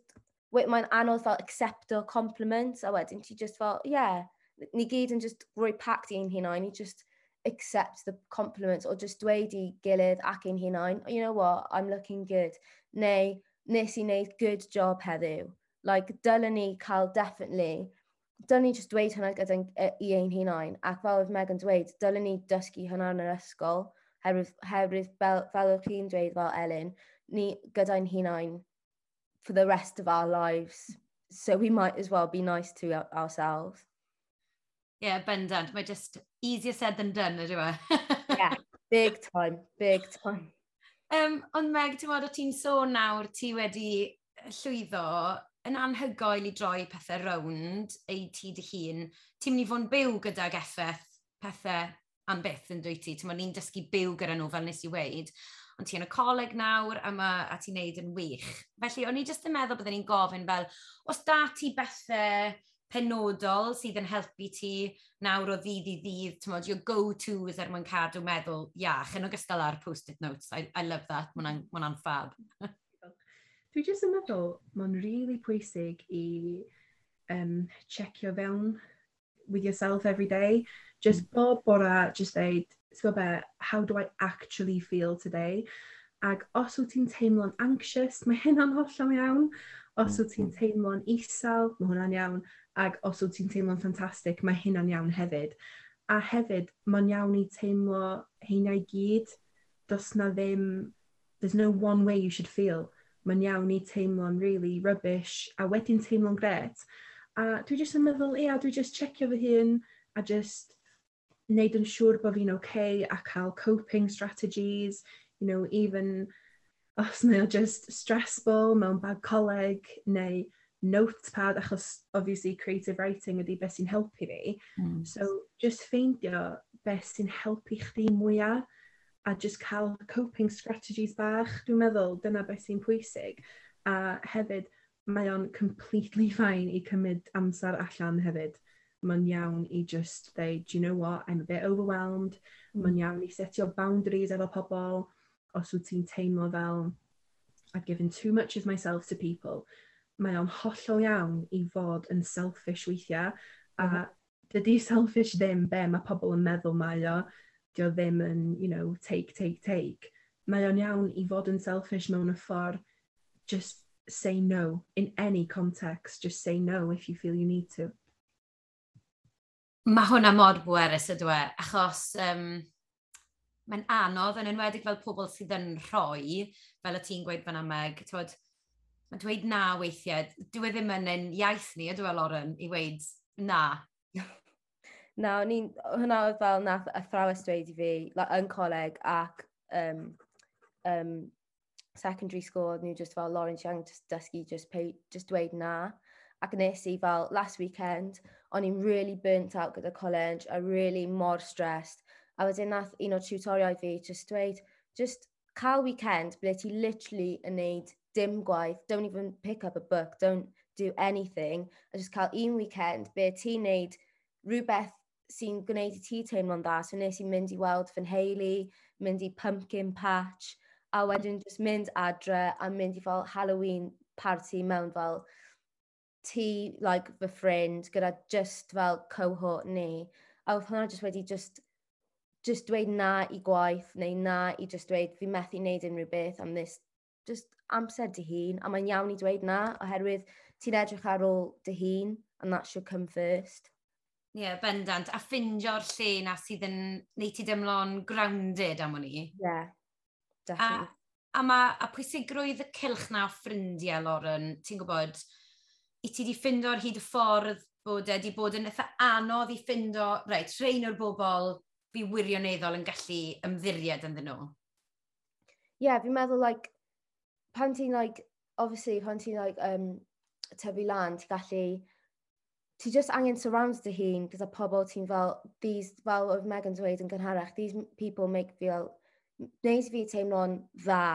mae'n anodd fel accepto compliments, a wedyn ti just fel, yeah, ni gyd yn just rhoi pact i'n hunain, ni just accept the compliments or just dweud i gilydd ac i'n hunain, you know what, I'm looking good. Neu, nes i wneud good job heddiw. Like, dylen ni cael definitely, dylen ni just dweud hynna gyda i ein hunain. Ac fel oedd Megan dweud, dylen ni dysgu hynna yn yr ysgol. Herwydd, herwydd fel, fel o'ch chi'n dweud fel Elin, ni gyda'n hunain for the rest of our lives. So we might as well be nice to ourselves. Ie, yeah, bendant. Mae just easier said than done, ydw we? yeah, big time, big time. Um, ond Meg, ti'n modd o ti'n sôn nawr, ti wedi llwyddo yn anhygoel i droi pethau rownd ei ti dy hun. Ti'n mynd i fod yn byw gydag effaith pethau am byth yn dwi ti. Ti'n mynd i'n dysgu byw gyda nhw fel nes i weid. Ond ti'n yn y coleg nawr a, ma, a ti'n neud yn wych. Felly, o'n i jyst yn meddwl byddwn ni'n gofyn fel, os da ti bethau penodol sydd yn helpu ti nawr o ddydd i ddydd, tymod, your go-tos er mwyn cadw meddwl iach, yn ogystal ar post-it notes. I, I love that, mae hwnna'n ffab. Dwi jyst yn meddwl, mae'n really pwysig i um, checio fewn with yourself every day. Just mm. bob bora, just dweud, so be, how do I actually feel today? Ac os wyt ti'n teimlo'n anxious, mae hynna'n hollol iawn. Os mm. wyt ti'n teimlo'n isel, mae hwnna'n iawn ac os wyt ti'n teimlo'n ffantastig, mae hynna'n iawn hefyd. A hefyd, mae'n iawn i teimlo heina i gyd, does na ddim, there's no one way you should feel. Mae'n iawn i teimlo'n really rubbish, a wedyn teimlo'n gret. A dwi jyst yn meddwl, ia, dwi jyst checio fy hun, a jyst wneud yn siŵr bod fi'n okay, a cael coping strategies, you know, even os mae o just stressful mewn bag coleg, neu notepad achos obviously creative writing ydy beth sy'n helpu fi. Mm. So just ffeindio beth sy'n helpu chdi mwyaf a just cael coping strategies bach, dwi'n meddwl dyna beth sy'n pwysig. A hefyd, mae o'n completely fine i cymryd amser allan hefyd. Mae'n iawn i just dweud, do you know what, I'm a bit overwhelmed. Mm. Mae'n iawn i setio boundaries efo pobl os wyt ti'n teimlo fel I've given too much of myself to people mae o'n hollol iawn i fod yn selfish weithiau, a mm -hmm. dydy selfish ddim be mae pobl yn meddwl mae o, dio ddim yn, you know, take, take, take. Mae o'n iawn i fod yn selfish mewn y ffordd just say no in any context, just say no if you feel you need to. Mae hwnna mor bwerus ydw e, achos um, mae'n anodd yn enwedig fel pobl sydd yn rhoi, fel y ti'n gweud fan ameg, tywod, Mae'n dweud na weithiau. Dwi e ddim yn ein iaith ni, ydw e, Lauren, i weid na. na, o'n hwnna oedd fel nath athrawes dweud i fi, like, yn coleg ac um, um, secondary school, oedd nhw just fel Lauren Young, just dysgu, just, pay, just dweud na. Ac nes i fel last weekend, o'n i'n really burnt out gyda college, a really mor stressed. A wedyn nath un o'r tutoriau fi just dweud, just cael weekend ble ti literally yn neud dim gwaith, don't even pick up a book, don't do anything, a just cael un weekend be ti'n neud rhywbeth sy'n gwneud i ti teimlo'n dda. So nes i'n mynd i weld fy nheulu, mynd i pumpkin patch, a wedyn just mynd adre a mynd i fel Halloween party mewn fel ti, like, fy ffrind, gyda just fel cohort ni. A oedd hwnna just wedi just just dweud na i gwaith neu na i just dweud fi methu wneud unrhyw beth am this just amser dy hun, a mae'n iawn i dweud na, oherwydd ti'n edrych ar ôl dy hun, and that should come first. Ie, yeah, bendant. A ffindio'r lle na sydd yn neud ti dymlo'n grounded am hwnni. Ie, yeah, definitely. A, a, ma, a pwysigrwydd y cilch na o ffrindiau, Lauren, ti'n gwybod, i ti wedi ffindo hyd y ffordd bod wedi bod yn eitha anodd i ffindo, reit, rhain o'r bobl fi wirioneddol yn gallu ymddiried ynddyn nhw. Ie, yeah, fi'n meddwl, like, pan ti'n, like, obviously, pan ti'n, like, um, tyfu lan, ti'n gallu, ti just angen surround dy hun gyda pobl ti'n fel, these, fel oedd Megan dweud yn gynharach, these people make feel, neis fi teimlo'n dda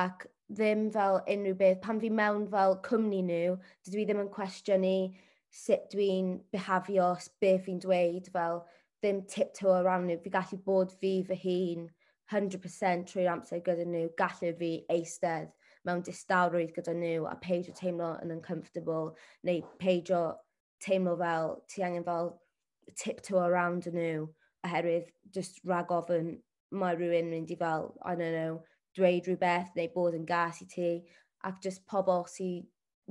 ac ddim fel unrhyw beth, pan fi mewn fel cwmni nhw, dydw i ddim yn cwestiynu sut dwi'n behafio, beth fi'n dweud, fel ddim tiptoe around nhw, fi gallu bod fi fy hun 100% trwy'r amser gyda nhw, gallu fi eistedd mewn distawrwydd gyda nhw a peidio teimlo yn uncomfortable neu peidio teimlo fel ti angen fel tiptoe around nhw oherwydd just rag ofyn mae rhywun mynd i fel, I don't know, dweud rhywbeth neu bod yn gas i ti ac just pobl sy'n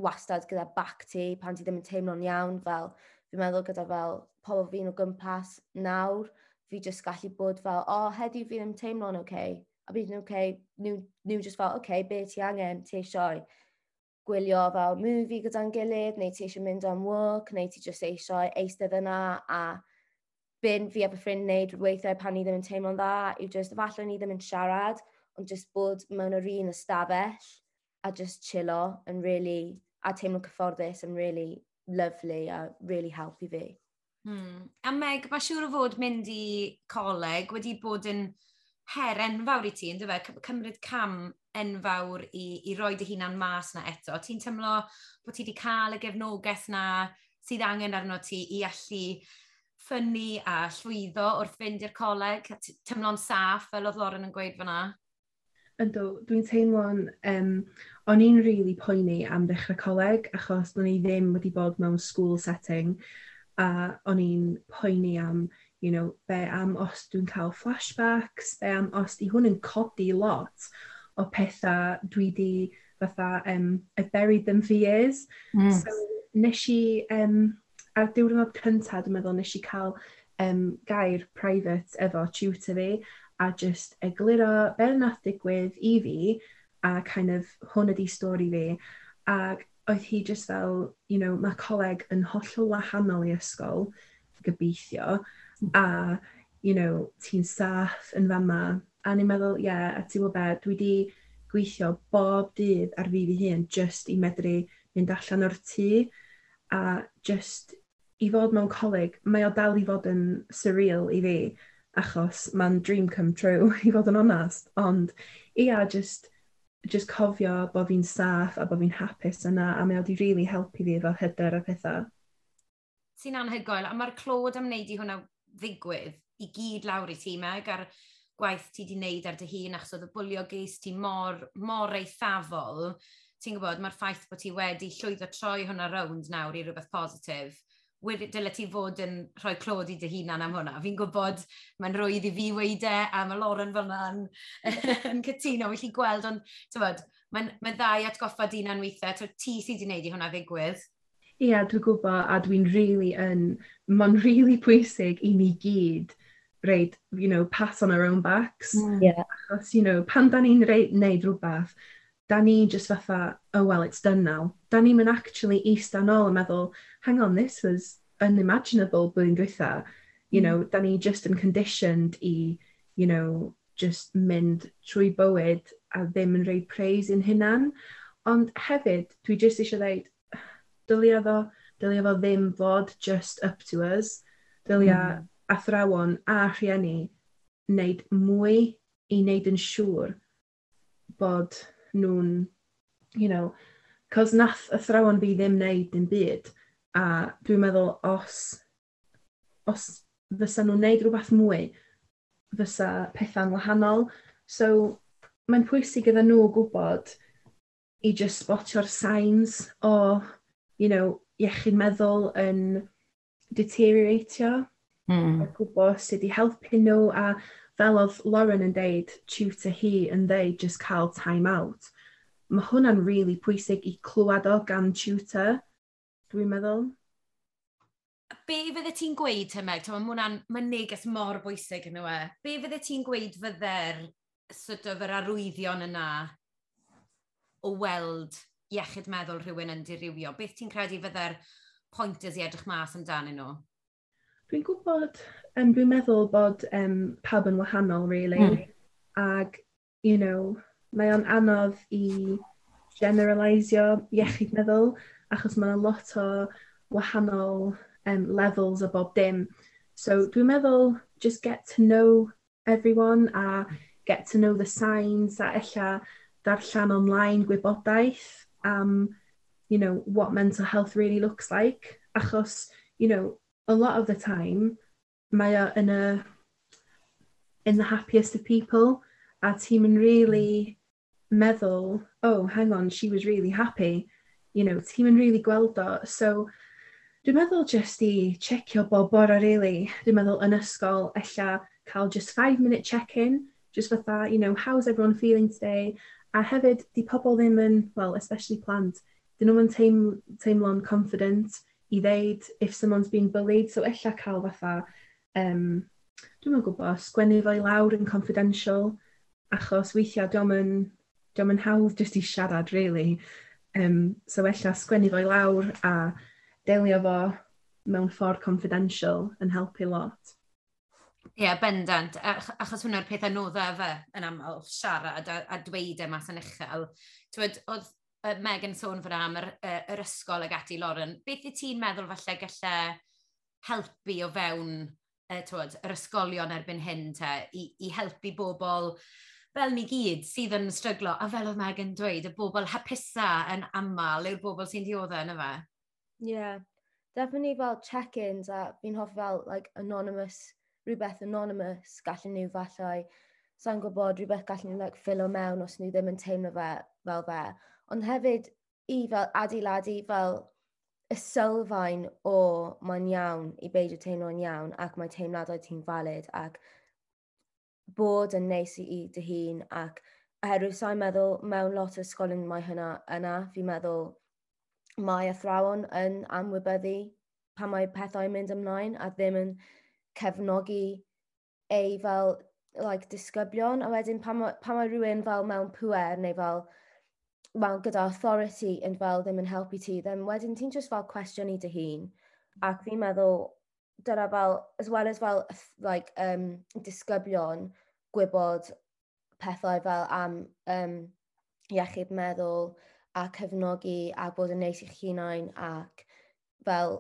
wastad gyda bac ti pan ti ddim yn teimlo'n iawn fel fi'n meddwl gyda fel pobl fi'n o gwmpas nawr fi just gallu bod fel, o, oh, heddi fi ddim teimlo'n oce. Okay a bydd nhw'n okay, nhw, nhw just fel, oce, okay, be ti angen, ti eisiau gwylio fel movie gyda'n gilydd, neu ti eisiau mynd am walk, neu ti just eisiau eistedd yna, a byn fi a fy ffrind wneud weithiau pan ni ddim yn teimlo'n dda, yw just, falle ni ddim yn siarad, ond just bod mewn yr un ystafell, a just chillo, yn really, a teimlo cyfforddus yn really lovely a really helpu fi. Hmm. A Meg, mae siŵr o fod mynd i coleg wedi bod yn her enfawr i ti, yn fe? Cymryd cam enfawr i, i roi dy hunan mas na eto. Ti'n tymlo bod ti wedi cael y gefnogaeth na sydd angen arno ti i allu ffynnu a llwyddo wrth fynd i'r coleg? Tymlo'n saff fel oedd Lauren yn gweud fyna? Ynddo, dwi'n teimlo'n... Um, o'n i'n rili really poeni am ddechrau coleg achos o'n i ddim wedi bod mewn school setting a o'n i'n poeni am you know, be am os dwi'n cael flashbacks, be am os di hwn yn codi lot o pethau dwi di fatha um, I buried them for years. Mm. So nes i, um, ar diwrnod cyntaf, dwi'n meddwl, nes i cael um, gair private efo tutor fi a just egluro be nath digwydd i fi a kind of hwn ydi stori fi ac oedd hi just fel, you know, mae coleg yn hollol wahanol i ysgol, gobeithio, a you know, ti'n saff yn fama. A ni'n meddwl, ie, yeah, a ti'n meddwl be, dwi wedi gweithio bob dydd ar fi fi hun just i medru mynd allan o'r tŷ a just i fod mewn coleg, mae o dal i fod yn surreal i fi achos mae'n dream come true i fod yn onast, ond ia, just, just cofio bod fi'n saff a bod fi'n hapus yna a mae o di really helpu fi efo hyder a pethau. Ti'n anhygoel, a mae'r clod am wneud i hwnna ddigwydd i gyd lawr i ti meg a'r gwaith ti wedi wneud ar dy hun achos oedd y bwlio geis ti mor, mor eithafol, ti'n gwybod, mae'r ffaith bod ti wedi llwyddo troi hwnna rownd nawr i rhywbeth positif, dyle ti fod yn rhoi clod i dy hunan am hwnna. Fi'n gwybod mae'n rwydd i fi weide a mae Lauren fel yna'n yn cytuno, felly gweld, ond mae'n mae ddau atgoffa dyna'n weithiau, ti sydd wedi gwneud i hwnna ddigwydd, Yeah, dwi'n gwybod, a dwi'n really yn, mae'n really pwysig i ni gyd reid, you know, pass on our own backs. Mm. Yeah. Achos, you know, pan da ni'n neud rhywbeth, da ni just fatha, oh well, it's done now. Da ni'n mynd actually eist an ôl a meddwl, hang on, this was unimaginable blwyddyn dwytha. You mm. know, da ni just yn conditioned i, you know, just mynd trwy bywyd a ddim yn rhoi praise in hunan. Ond hefyd, dwi just eisiau dweud, dylia fo, dylia fo ddim fod just up to us. Dylia mm. athrawon a rhieni wneud mwy i wneud yn siŵr bod nhw'n, you know, cos nath athrawon fi ddim wneud dim byd. A dwi'n meddwl os, os fysa nhw'n wneud rhywbeth mwy, fysa pethau'n wahanol. So, mae'n pwysig iddyn nhw gwybod i just spotio'r signs o you know, iechyd meddwl yn deterioratio, mm. a gwybod sut i helpu nhw, a fel oedd Lauren yn deud, tutor hi yn deud just cael time out. Mae hwnna'n really pwysig i clywed o gan tutor, dwi'n meddwl. Be fydde ti'n gweud hymeg? Mae hwnna'n ma neges mor bwysig yn yw e. Be fydde ti'n gweud fydde'r sort of yr arwyddion yna o weld iechyd meddwl rhywun yn dirywio, beth ti'n credu fydde'r pointers i edrych mas amdanyn nhw? Dwi'n gwybod, um, dwi'n meddwl bod um, pawb yn wahanol, really. Mm. Ac, you know, mae o'n anodd i generalisio iechyd meddwl, achos mae'n lot o wahanol um, levels o bob dim. So dwi'n meddwl, just get to know everyone a get to know the signs a ella darllen online gwybodaeth am, you know, what mental health really looks like. Achos, you know, a lot of the time, mae o yn y, in the happiest of people, a ti'n mynd really meddwl, oh, hang on, she was really happy. You know, ti'n mynd really gweld o. So, dwi'n meddwl just i checio bob bora, really. Dwi'n meddwl yn ysgol, ella cael just five-minute check-in, just fatha, you know, how's everyone feeling today? A hefyd, di pobl ddim yn, well, especially plant, dyn nhw'n teim, teimlo'n confident i ddeud if someone's being bullied, so ella cael fatha, um, dwi'n yn gwybod, sgwennu fo i lawr yn confidential, achos weithiau dwi'n yn, diom yn hawdd jyst i siarad, really. Um, so ella sgwennu fo i lawr a delio fo mewn ffordd confidential yn helpu lot. Ie, yeah, bendant, Ach, achos hwnna'r peth anoddau fe yn aml siarad a, a dweud e mas yn uchel. Twyd, oedd uh, Megan sôn fyna am yr, uh, yr ysgol ag ati Lauren, beth i ti'n meddwl falle gallai helpu o fewn uh, tywed, yr ysgolion erbyn hyn te, i, i helpu bobl fel ni gyd sydd yn stryglo, a fel oedd Megan dweud, y bobl hapusa yn aml yw'r bobl sy'n dioddau e, yna fe. Ie, yeah. definitely fel check-ins a fi'n hoffi fel like, anonymous rhywbeth anonymous gallen nhw falle, sa'n gwybod rhywbeth gallen nhw like, ffilo mewn os nhw ddim yn teimlo fe, fel fe. Ond hefyd i fel adeiladu fel y sylfaen o mae'n iawn i beidio teimlo'n iawn ac mae teimladau ti'n valid ac bod yn neis i dy hun ac oherwydd sa'n meddwl mewn lot o ysgolion mae hynna yna, fi'n meddwl mae athrawon yn amwybyddu pan mae pethau yn mynd ymlaen a ddim yn cefnogi ei fel like, disgyblion, a wedyn pan, pan mae rhywun fel mewn pwer neu fel mewn gyda authority yn fel ddim yn helpu ti, then wedyn ti'n just fel cwestiwn i dy hun. Ac fi'n meddwl, dyna fel, as well as fel like, um, disgyblion gwybod pethau fel am um, iechyd meddwl a cefnogi a bod yn neis i'ch hunain ac fel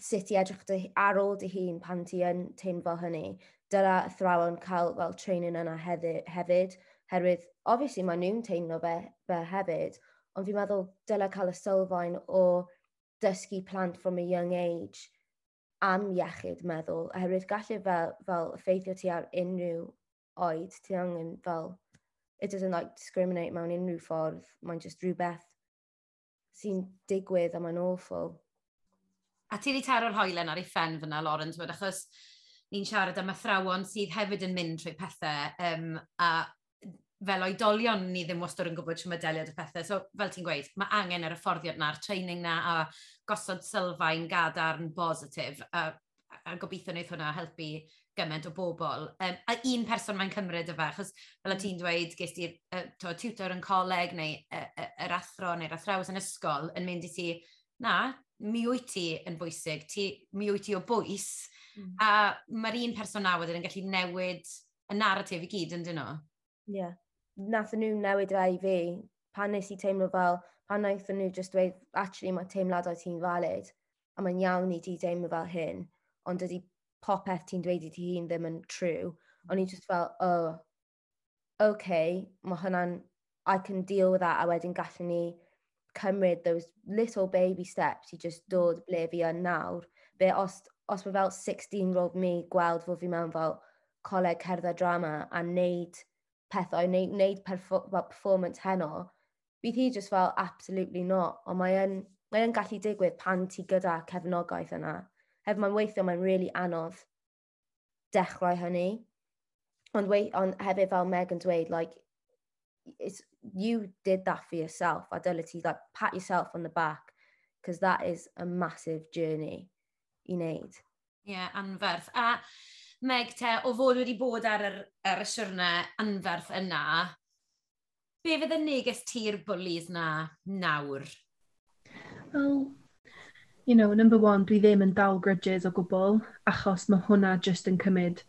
sut i edrych ar ôl dy hun pan ti yn teimlo hynny. Dyla athrawon cael fel training yna hefyd, hefyd herwydd, obviously, mae nhw'n teimlo fe, fe hefyd, ond fi'n meddwl dyla cael y sylfaen o dysgu plant from a young age am iechyd meddwl, oherwydd gallu fel, fel effeithio ti ar unrhyw oed, ti angen fel, it doesn't like discriminate mewn unrhyw ffordd, mae'n just rhywbeth sy'n digwydd a mae'n awful. A ti wedi taro'r hoelen ar ei ffen fyna, Lauren, ti'n achos ni'n siarad am athrawon sydd hefyd yn mynd trwy pethau, um, a fel oedolion ni ddim wastad yn gwybod sy'n medeliad y pethau. So, fel ti'n gweud, mae angen yr hyfforddiad na'r training na, a gosod sylfaen gadarn positif, a, a gobeithio wneud hwnna helpu gymaint o bobl. Um, a un person mae'n cymryd y fe, achos fel y mm. ti'n dweud, ges ti'r uh, tutor yn coleg neu uh, yr athro neu'r athrawes yn ysgol yn mynd i ti, na, mi wyt ti yn bwysig, ti, mi wyt ti o bwys, mm. a mae'r un person na wedyn yn gallu newid y narratif i gyd, yn dyn nhw? Ie. Yeah. Nath nhw newid fe i fi, pan nes i teimlo fel, pan naeth nhw just dweud, actually mae teimladau ti'n valid, a mae'n iawn i ti deimlo fel hyn, ond ydy popeth ti'n dweud i ti hun ddim yn true. O'n i just fel, oh, okay, mae hwnna'n, I can deal with that, a wedyn gallwn ni cymryd those little baby steps i just dod ble fi yn nawr. Be os, os mae fel 16-year-old mi gweld fod fi mewn fel coleg cerdded drama a wneud pethau, wneud, wneud perfo performance heno, bydd hi just fel absolutely not, ond mae yn, mae yn gallu digwydd pan ti gyda cefnogaeth yna. Hef mae'n weithio, mae'n really anodd dechrau hynny. Ond, wait, ond hefyd fel Meg yn dweud, like, it's you did that for yourself i ability like pat yourself on the back because that is a massive journey i wneud Ie, yeah, anferth. A Meg te, o fod wedi bod ar yr, ar y siwrna anferth yna, be fydd y neges ti'r bwlis na nawr? Well, you know, number one, dwi ddim yn dal grudges o gwbl, achos mae hwnna just yn cymryd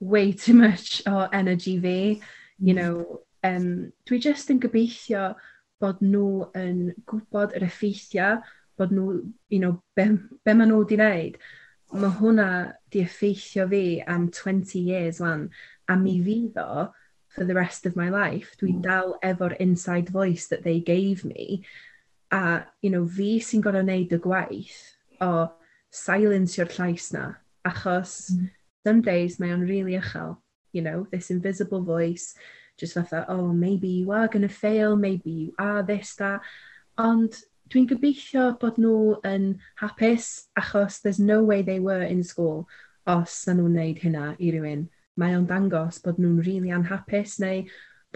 way too much o energy fi. You mm. know, Um, dwi jyst yn gobeithio bod nhw yn gwybod yr effeithiau, bod nhw, you know, be, be maen nhw wedi wneud. Mae hwnna di effeithio fi am 20 years wan, a mi hmm. fydd for the rest of my life. Dwi hmm. dal efo'r inside voice that they gave me. A, you know, fi sy'n gorau wneud y gwaith o silencio'r llais na, achos mm. some days mae o'n really uchel, you know, this invisible voice, just fatha, oh, maybe you are going to fail, maybe you are this, that. Ond dwi'n gobeithio bod nhw yn hapus achos there's no way they were in school os na nhw'n wneud hynna i rywun. Mae o'n dangos bod nhw'n really anhapus neu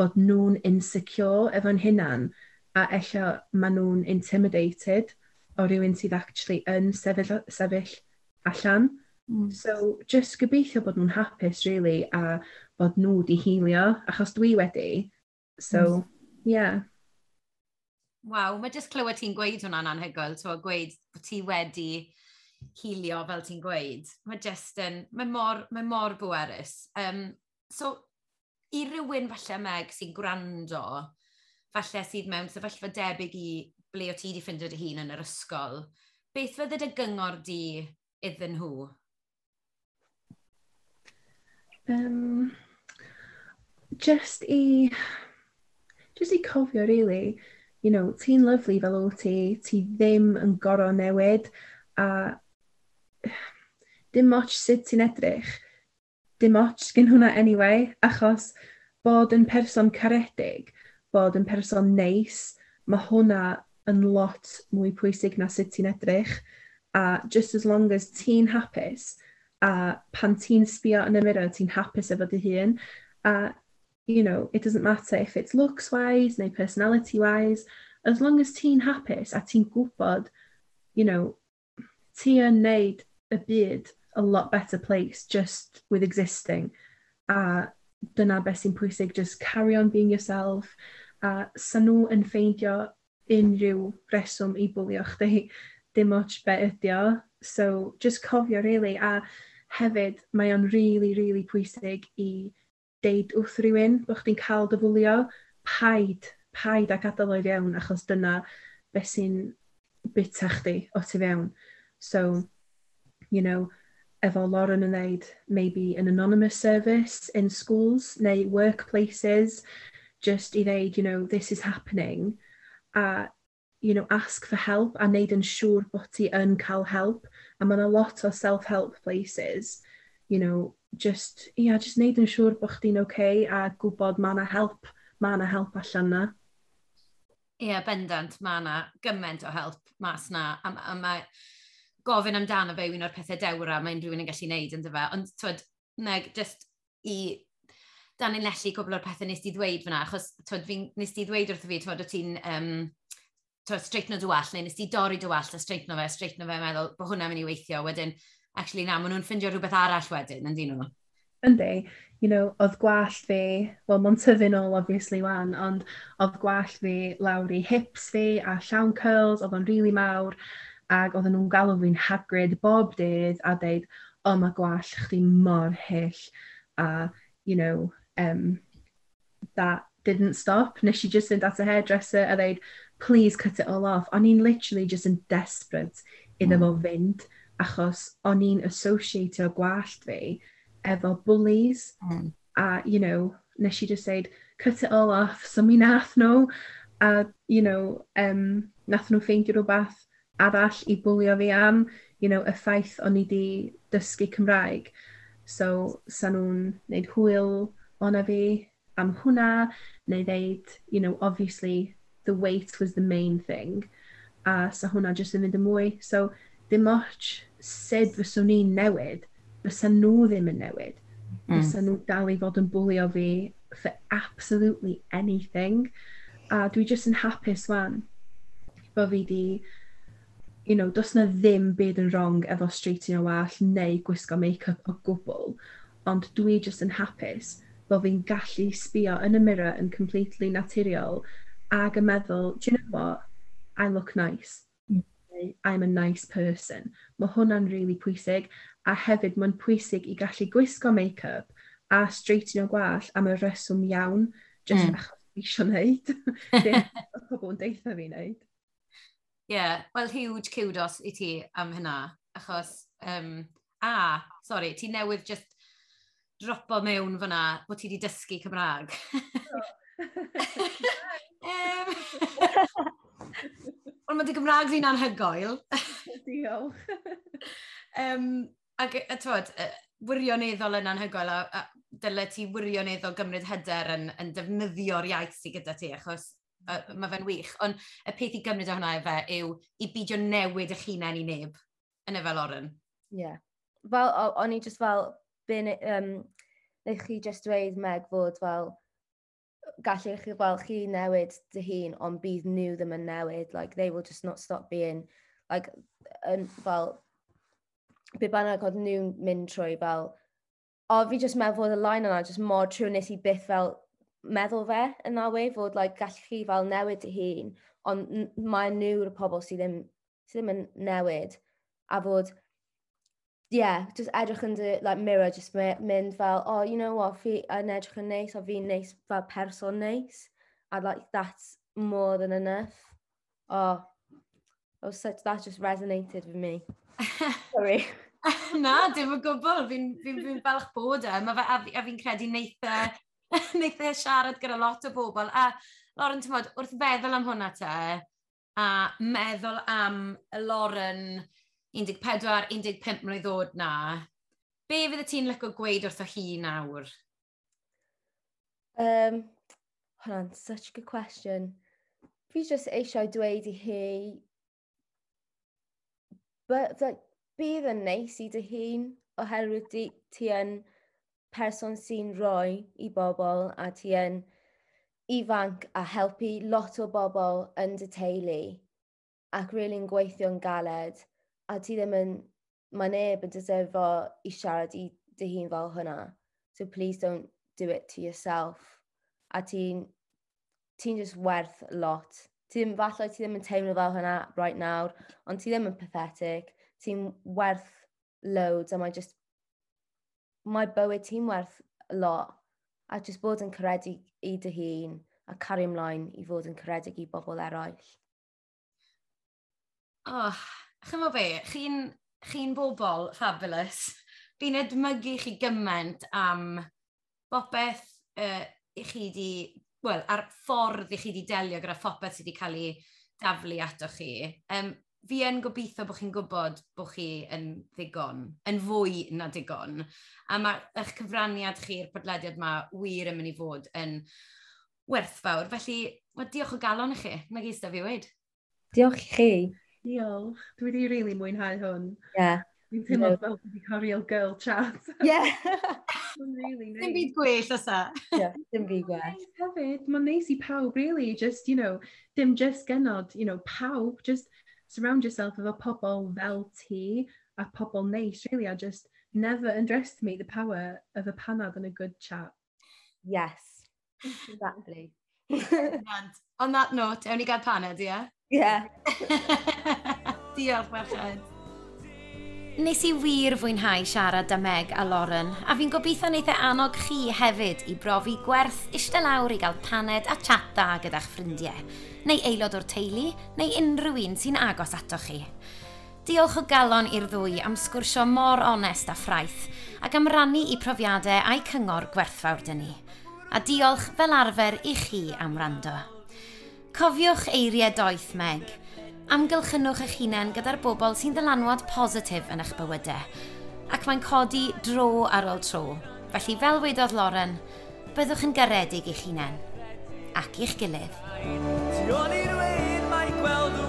bod nhw'n insecure efo'n hynna'n a eisiau maen nhw'n intimidated o rywun sydd actually yn sefyll, sefyll allan. Mm. So, just gobeithio bod nhw'n hapus, really, a bod nhw di hilio, achos dwi wedi. So, mm. yeah. Waw, mae jyst clywed ti'n gweud hwnna'n anhygoel, ti'n gweud bod ti wedi hilio fel ti'n gweud. Mae jyst yn, mae mor, mae mor bwerus. Um, so, i rywun falle meg sy'n gwrando, falle sydd mewn sefyllfa debyg i ble o ti wedi ffindio dy hun yn yr ysgol, beth fydde dy gyngor di iddyn nhw Um, just i, just i cofio, really, you know, ti'n lyflu fel o ti, ti ddim yn gorau newid, a dim moch sut ti'n edrych, dim moch gen hwnna anyway, achos bod yn person caredig, bod yn person neis, mae hwnna yn lot mwy pwysig na sut ti'n edrych, a just as long as ti'n hapus, a pan ti'n sbio yn y mirror, ti'n hapus efo dy hun, a, you know, it doesn't matter if it's looks-wise neu personality-wise, as long as ti'n hapus a ti'n gwybod, you know, ti yn neud y byd a lot better place just with existing. A dyna beth sy'n pwysig, just carry on being yourself. A sa nhw yn ffeindio unrhyw reswm i bwlio chdi, dim ots be ydi o. So just cofio, really. A hefyd mae o'n really, really pwysig i deud wrth rhywun bod chdi'n cael dyfwlio paid, paid a gadael o'i fewn achos dyna beth sy'n bita chdi o ti fewn. So, you know, efo Lauren yn dweud, maybe an anonymous service in schools neu workplaces, just i ddeud, you know, this is happening, a, you know, ask for help a wneud yn siŵr bod ti yn cael help a mae yna lot o self-help places, you know, just, ia, just neud yn siŵr bod chdi'n oce okay a gwybod mae yna help, mae yna help allan na. Ie, yeah, bendant, mae yna gymaint o help mas na, a, a mae gofyn amdano fe un o'r pethau dewra mae unrhyw un yn gallu neud yn dyfa, ond twyd, neg, just i dan yn lellu cwbl o'r pethau nes ti ddweud fyna, achos twyd, fi, nes ti ddweud wrth fi, twyd, o ti'n um, streitno dy wallt, neu nes i dorri dy wallt a streitno fe, streitno fe, meddwl bod hwnna'n mynd i weithio. Wedyn, actually na, maen nhw'n ffindio rhywbeth arall wedyn, yn dyn nhw. Yndi, you know, oedd gwall fi, wel, mae'n tyfu'n ôl, obviously, wan, ond oedd gwall fi lawr i hips fi a llawn curls, oedd o'n rili really mawr, ac oedden nhw'n galw fi'n hagrid bob dydd a dweud, o, oh, mae gwall chdi mor hyll, a, you know, um, that didn't stop. Nes i just fynd at a hairdresser a dweud, please cut it all off. O'n i'n literally just yn desperate iddo hmm. fo fynd, achos o'n i'n associatio gwallt fi efo bullies. Mm. A, you know, nes i just said, cut it all off, so mi nath nhw, a, you know, um, nath nhw ffeindio rhywbeth arall i bwlio fi am, you know, y ffaith o'n i di dysgu Cymraeg. So, sa nhw'n neud hwyl o'na fi am hwnna, neu ddeud, you know, obviously, the weight was the main thing a sa hwnna jyst yn mynd y mwy. So dim otsh sud fyswn ni'n newid fysa nhw ddim yn newid. Fysa mm. nhw dal i fod yn bwlio fi for absolutely anything. A dwi jyst yn hapus wan bod fi di you know, dos na ddim byd yn wrong efo straightio wall neu gwisgo make-up o gwbl, ond dwi jyst yn hapus bod fi'n gallu sbio yn y mirror yn completely naturiol ag yn meddwl, do you know what, I look nice. Hmm. I'm a nice person. Mae hwnna'n really pwysig a hefyd mae'n pwysig i gallu gwisgo make-up a straightyn o gwall am y reswm iawn just mm. achos fi eisiau gwneud. Oedd pobl yn deitha fi wneud. Ie, yeah, wel huge kudos i ti am hynna, achos, um, a, sorry, ti newydd just dropo mewn fyna bod ti wedi dysgu Cymraeg. Um, Ond mae dy Gymraeg fi'n anhygoel. Diolch. um, ac, a twod, wirioneddol yn anhygoel, a, a dyle ti wirioneddol gymryd hyder yn, yn defnyddio'r iaith sydd gyda ti, achos uh, mae fe'n wych. Ond y peth i gymryd o hwnna efe yw i bidio newid eich hunain i neb, yn efel Oren. Ie. Yeah. Fel, o'n i just fel, bin, um, neu chi just dweud meg fod fel, gallech chi, gweld chi newid dy hun, ond bydd nhw ddim yn newid. Like, they will just not stop being, like, yn, fel, be bynnag oedd nhw'n mynd trwy, fel, o, fi just meddwl fod y line yna, just mor trwy nes i byth fel meddwl fe yn that way, fod, like, gallech chi fel newid dy hun, ond mae nhw'r pobl sydd ddim, sydd ddim yn newid, a fod yeah, just edrych yn dy like, mirror, just mynd fel, oh, you know what, fi yn edrych yn neis, a fi'n neis fel person neis. I like, that's more than enough. Oh, oh such, that just resonated with me. Sorry. Na, dim o gwbl. Fi'n fi, fi, fi falch bod e. Mae a, a fi'n credu neitha, e, neitha e siarad gyda lot o bobl. A, Lauren, ti'n modd, wrth feddwl am hwnna te, a meddwl am Lauren, 14-15 mlynedd oed na, be fydde ti'n lygo gweud wrtho hi nawr? Um, hold on, such a good question. Fi jyst eisiau dweud i hi, but, like, bydd yn neis i dy hun oherwydd di, ti yn person sy'n rhoi i bobl a ti yn ifanc a helpu lot o bobl yn dy teulu ac rili'n really gweithio'n galed a ti ddim yn, mae neb yn deserfo i siarad i dy hun fel hynna. So please don't do it to yourself. A ti'n, ti'n just werth lot. Ti ddim, falle ti ddim yn teimlo fel hynna right nawr, ond ti ddim yn pathetic. Ti'n werth loads a mae just, mae bywyd ti'n werth lot. A just bod yn credu i dy hun a cario ymlaen i fod yn credig i bobl eraill. Oh, chymo fe, chi'n chi bobl fabulous. Fi'n edmygu chi gymaint am bopeth uh, i chi di, wel, ar ffordd i chi di delio gyda phopeth sydd wedi cael ei daflu ato chi. Um, fi yn gobeithio bod chi'n gwybod bod chi yn ddigon, yn fwy na digon. A mae eich cyfraniad chi'r podlediad yma wir yn mynd i fod yn werthfawr. Felly, diolch o galon i chi. Mae gysda fi wedi. Diolch i chi. Diolch. Dwi wedi rili really mwynhau hwn. Ie. Yeah. Dwi'n teimlo yeah. fel wedi cael real girl chat. Ie. Yeah. Mae'n really nice. Dim byd gwell osa. Ie, yeah, dim byd gwell. Hefyd, mae'n neis i pawb, really, just, you know, dim just genod, you know, pawb, just surround yourself efo pobl fel ti a pobl neis, really, a just never underestimate the power of a panad and a good chat. Yes, exactly. On that note, ewn ni gael panad, ie? Yeah? Yeah. Diolch, merched. Nes i wir fwynhau siarad â Meg a Lauren, a fi'n gobeithio wneud e annog chi hefyd i brofi gwerth eistedd lawr i gael paned a chat gyda'ch ffrindiau, neu aelod o'r teulu, neu unrhyw un sy'n agos atoch chi. Diolch o galon i'r ddwy am sgwrsio mor onest a ffraith, ac am rannu i profiadau a'i cyngor gwerthfawr dyn ni. A diolch fel arfer i chi am rando. Cofiwch eiriau doeth meg. Amgylchynwch eich hunain gyda'r bobl sy'n ddylanwad positif yn eich bywydau, ac mae'n codi dro ar ôl tro. Felly, fel wedodd Lauren, byddwch yn garedig i'ch hunain ac i'ch gilydd. Ti o'n i'r wein mae gweld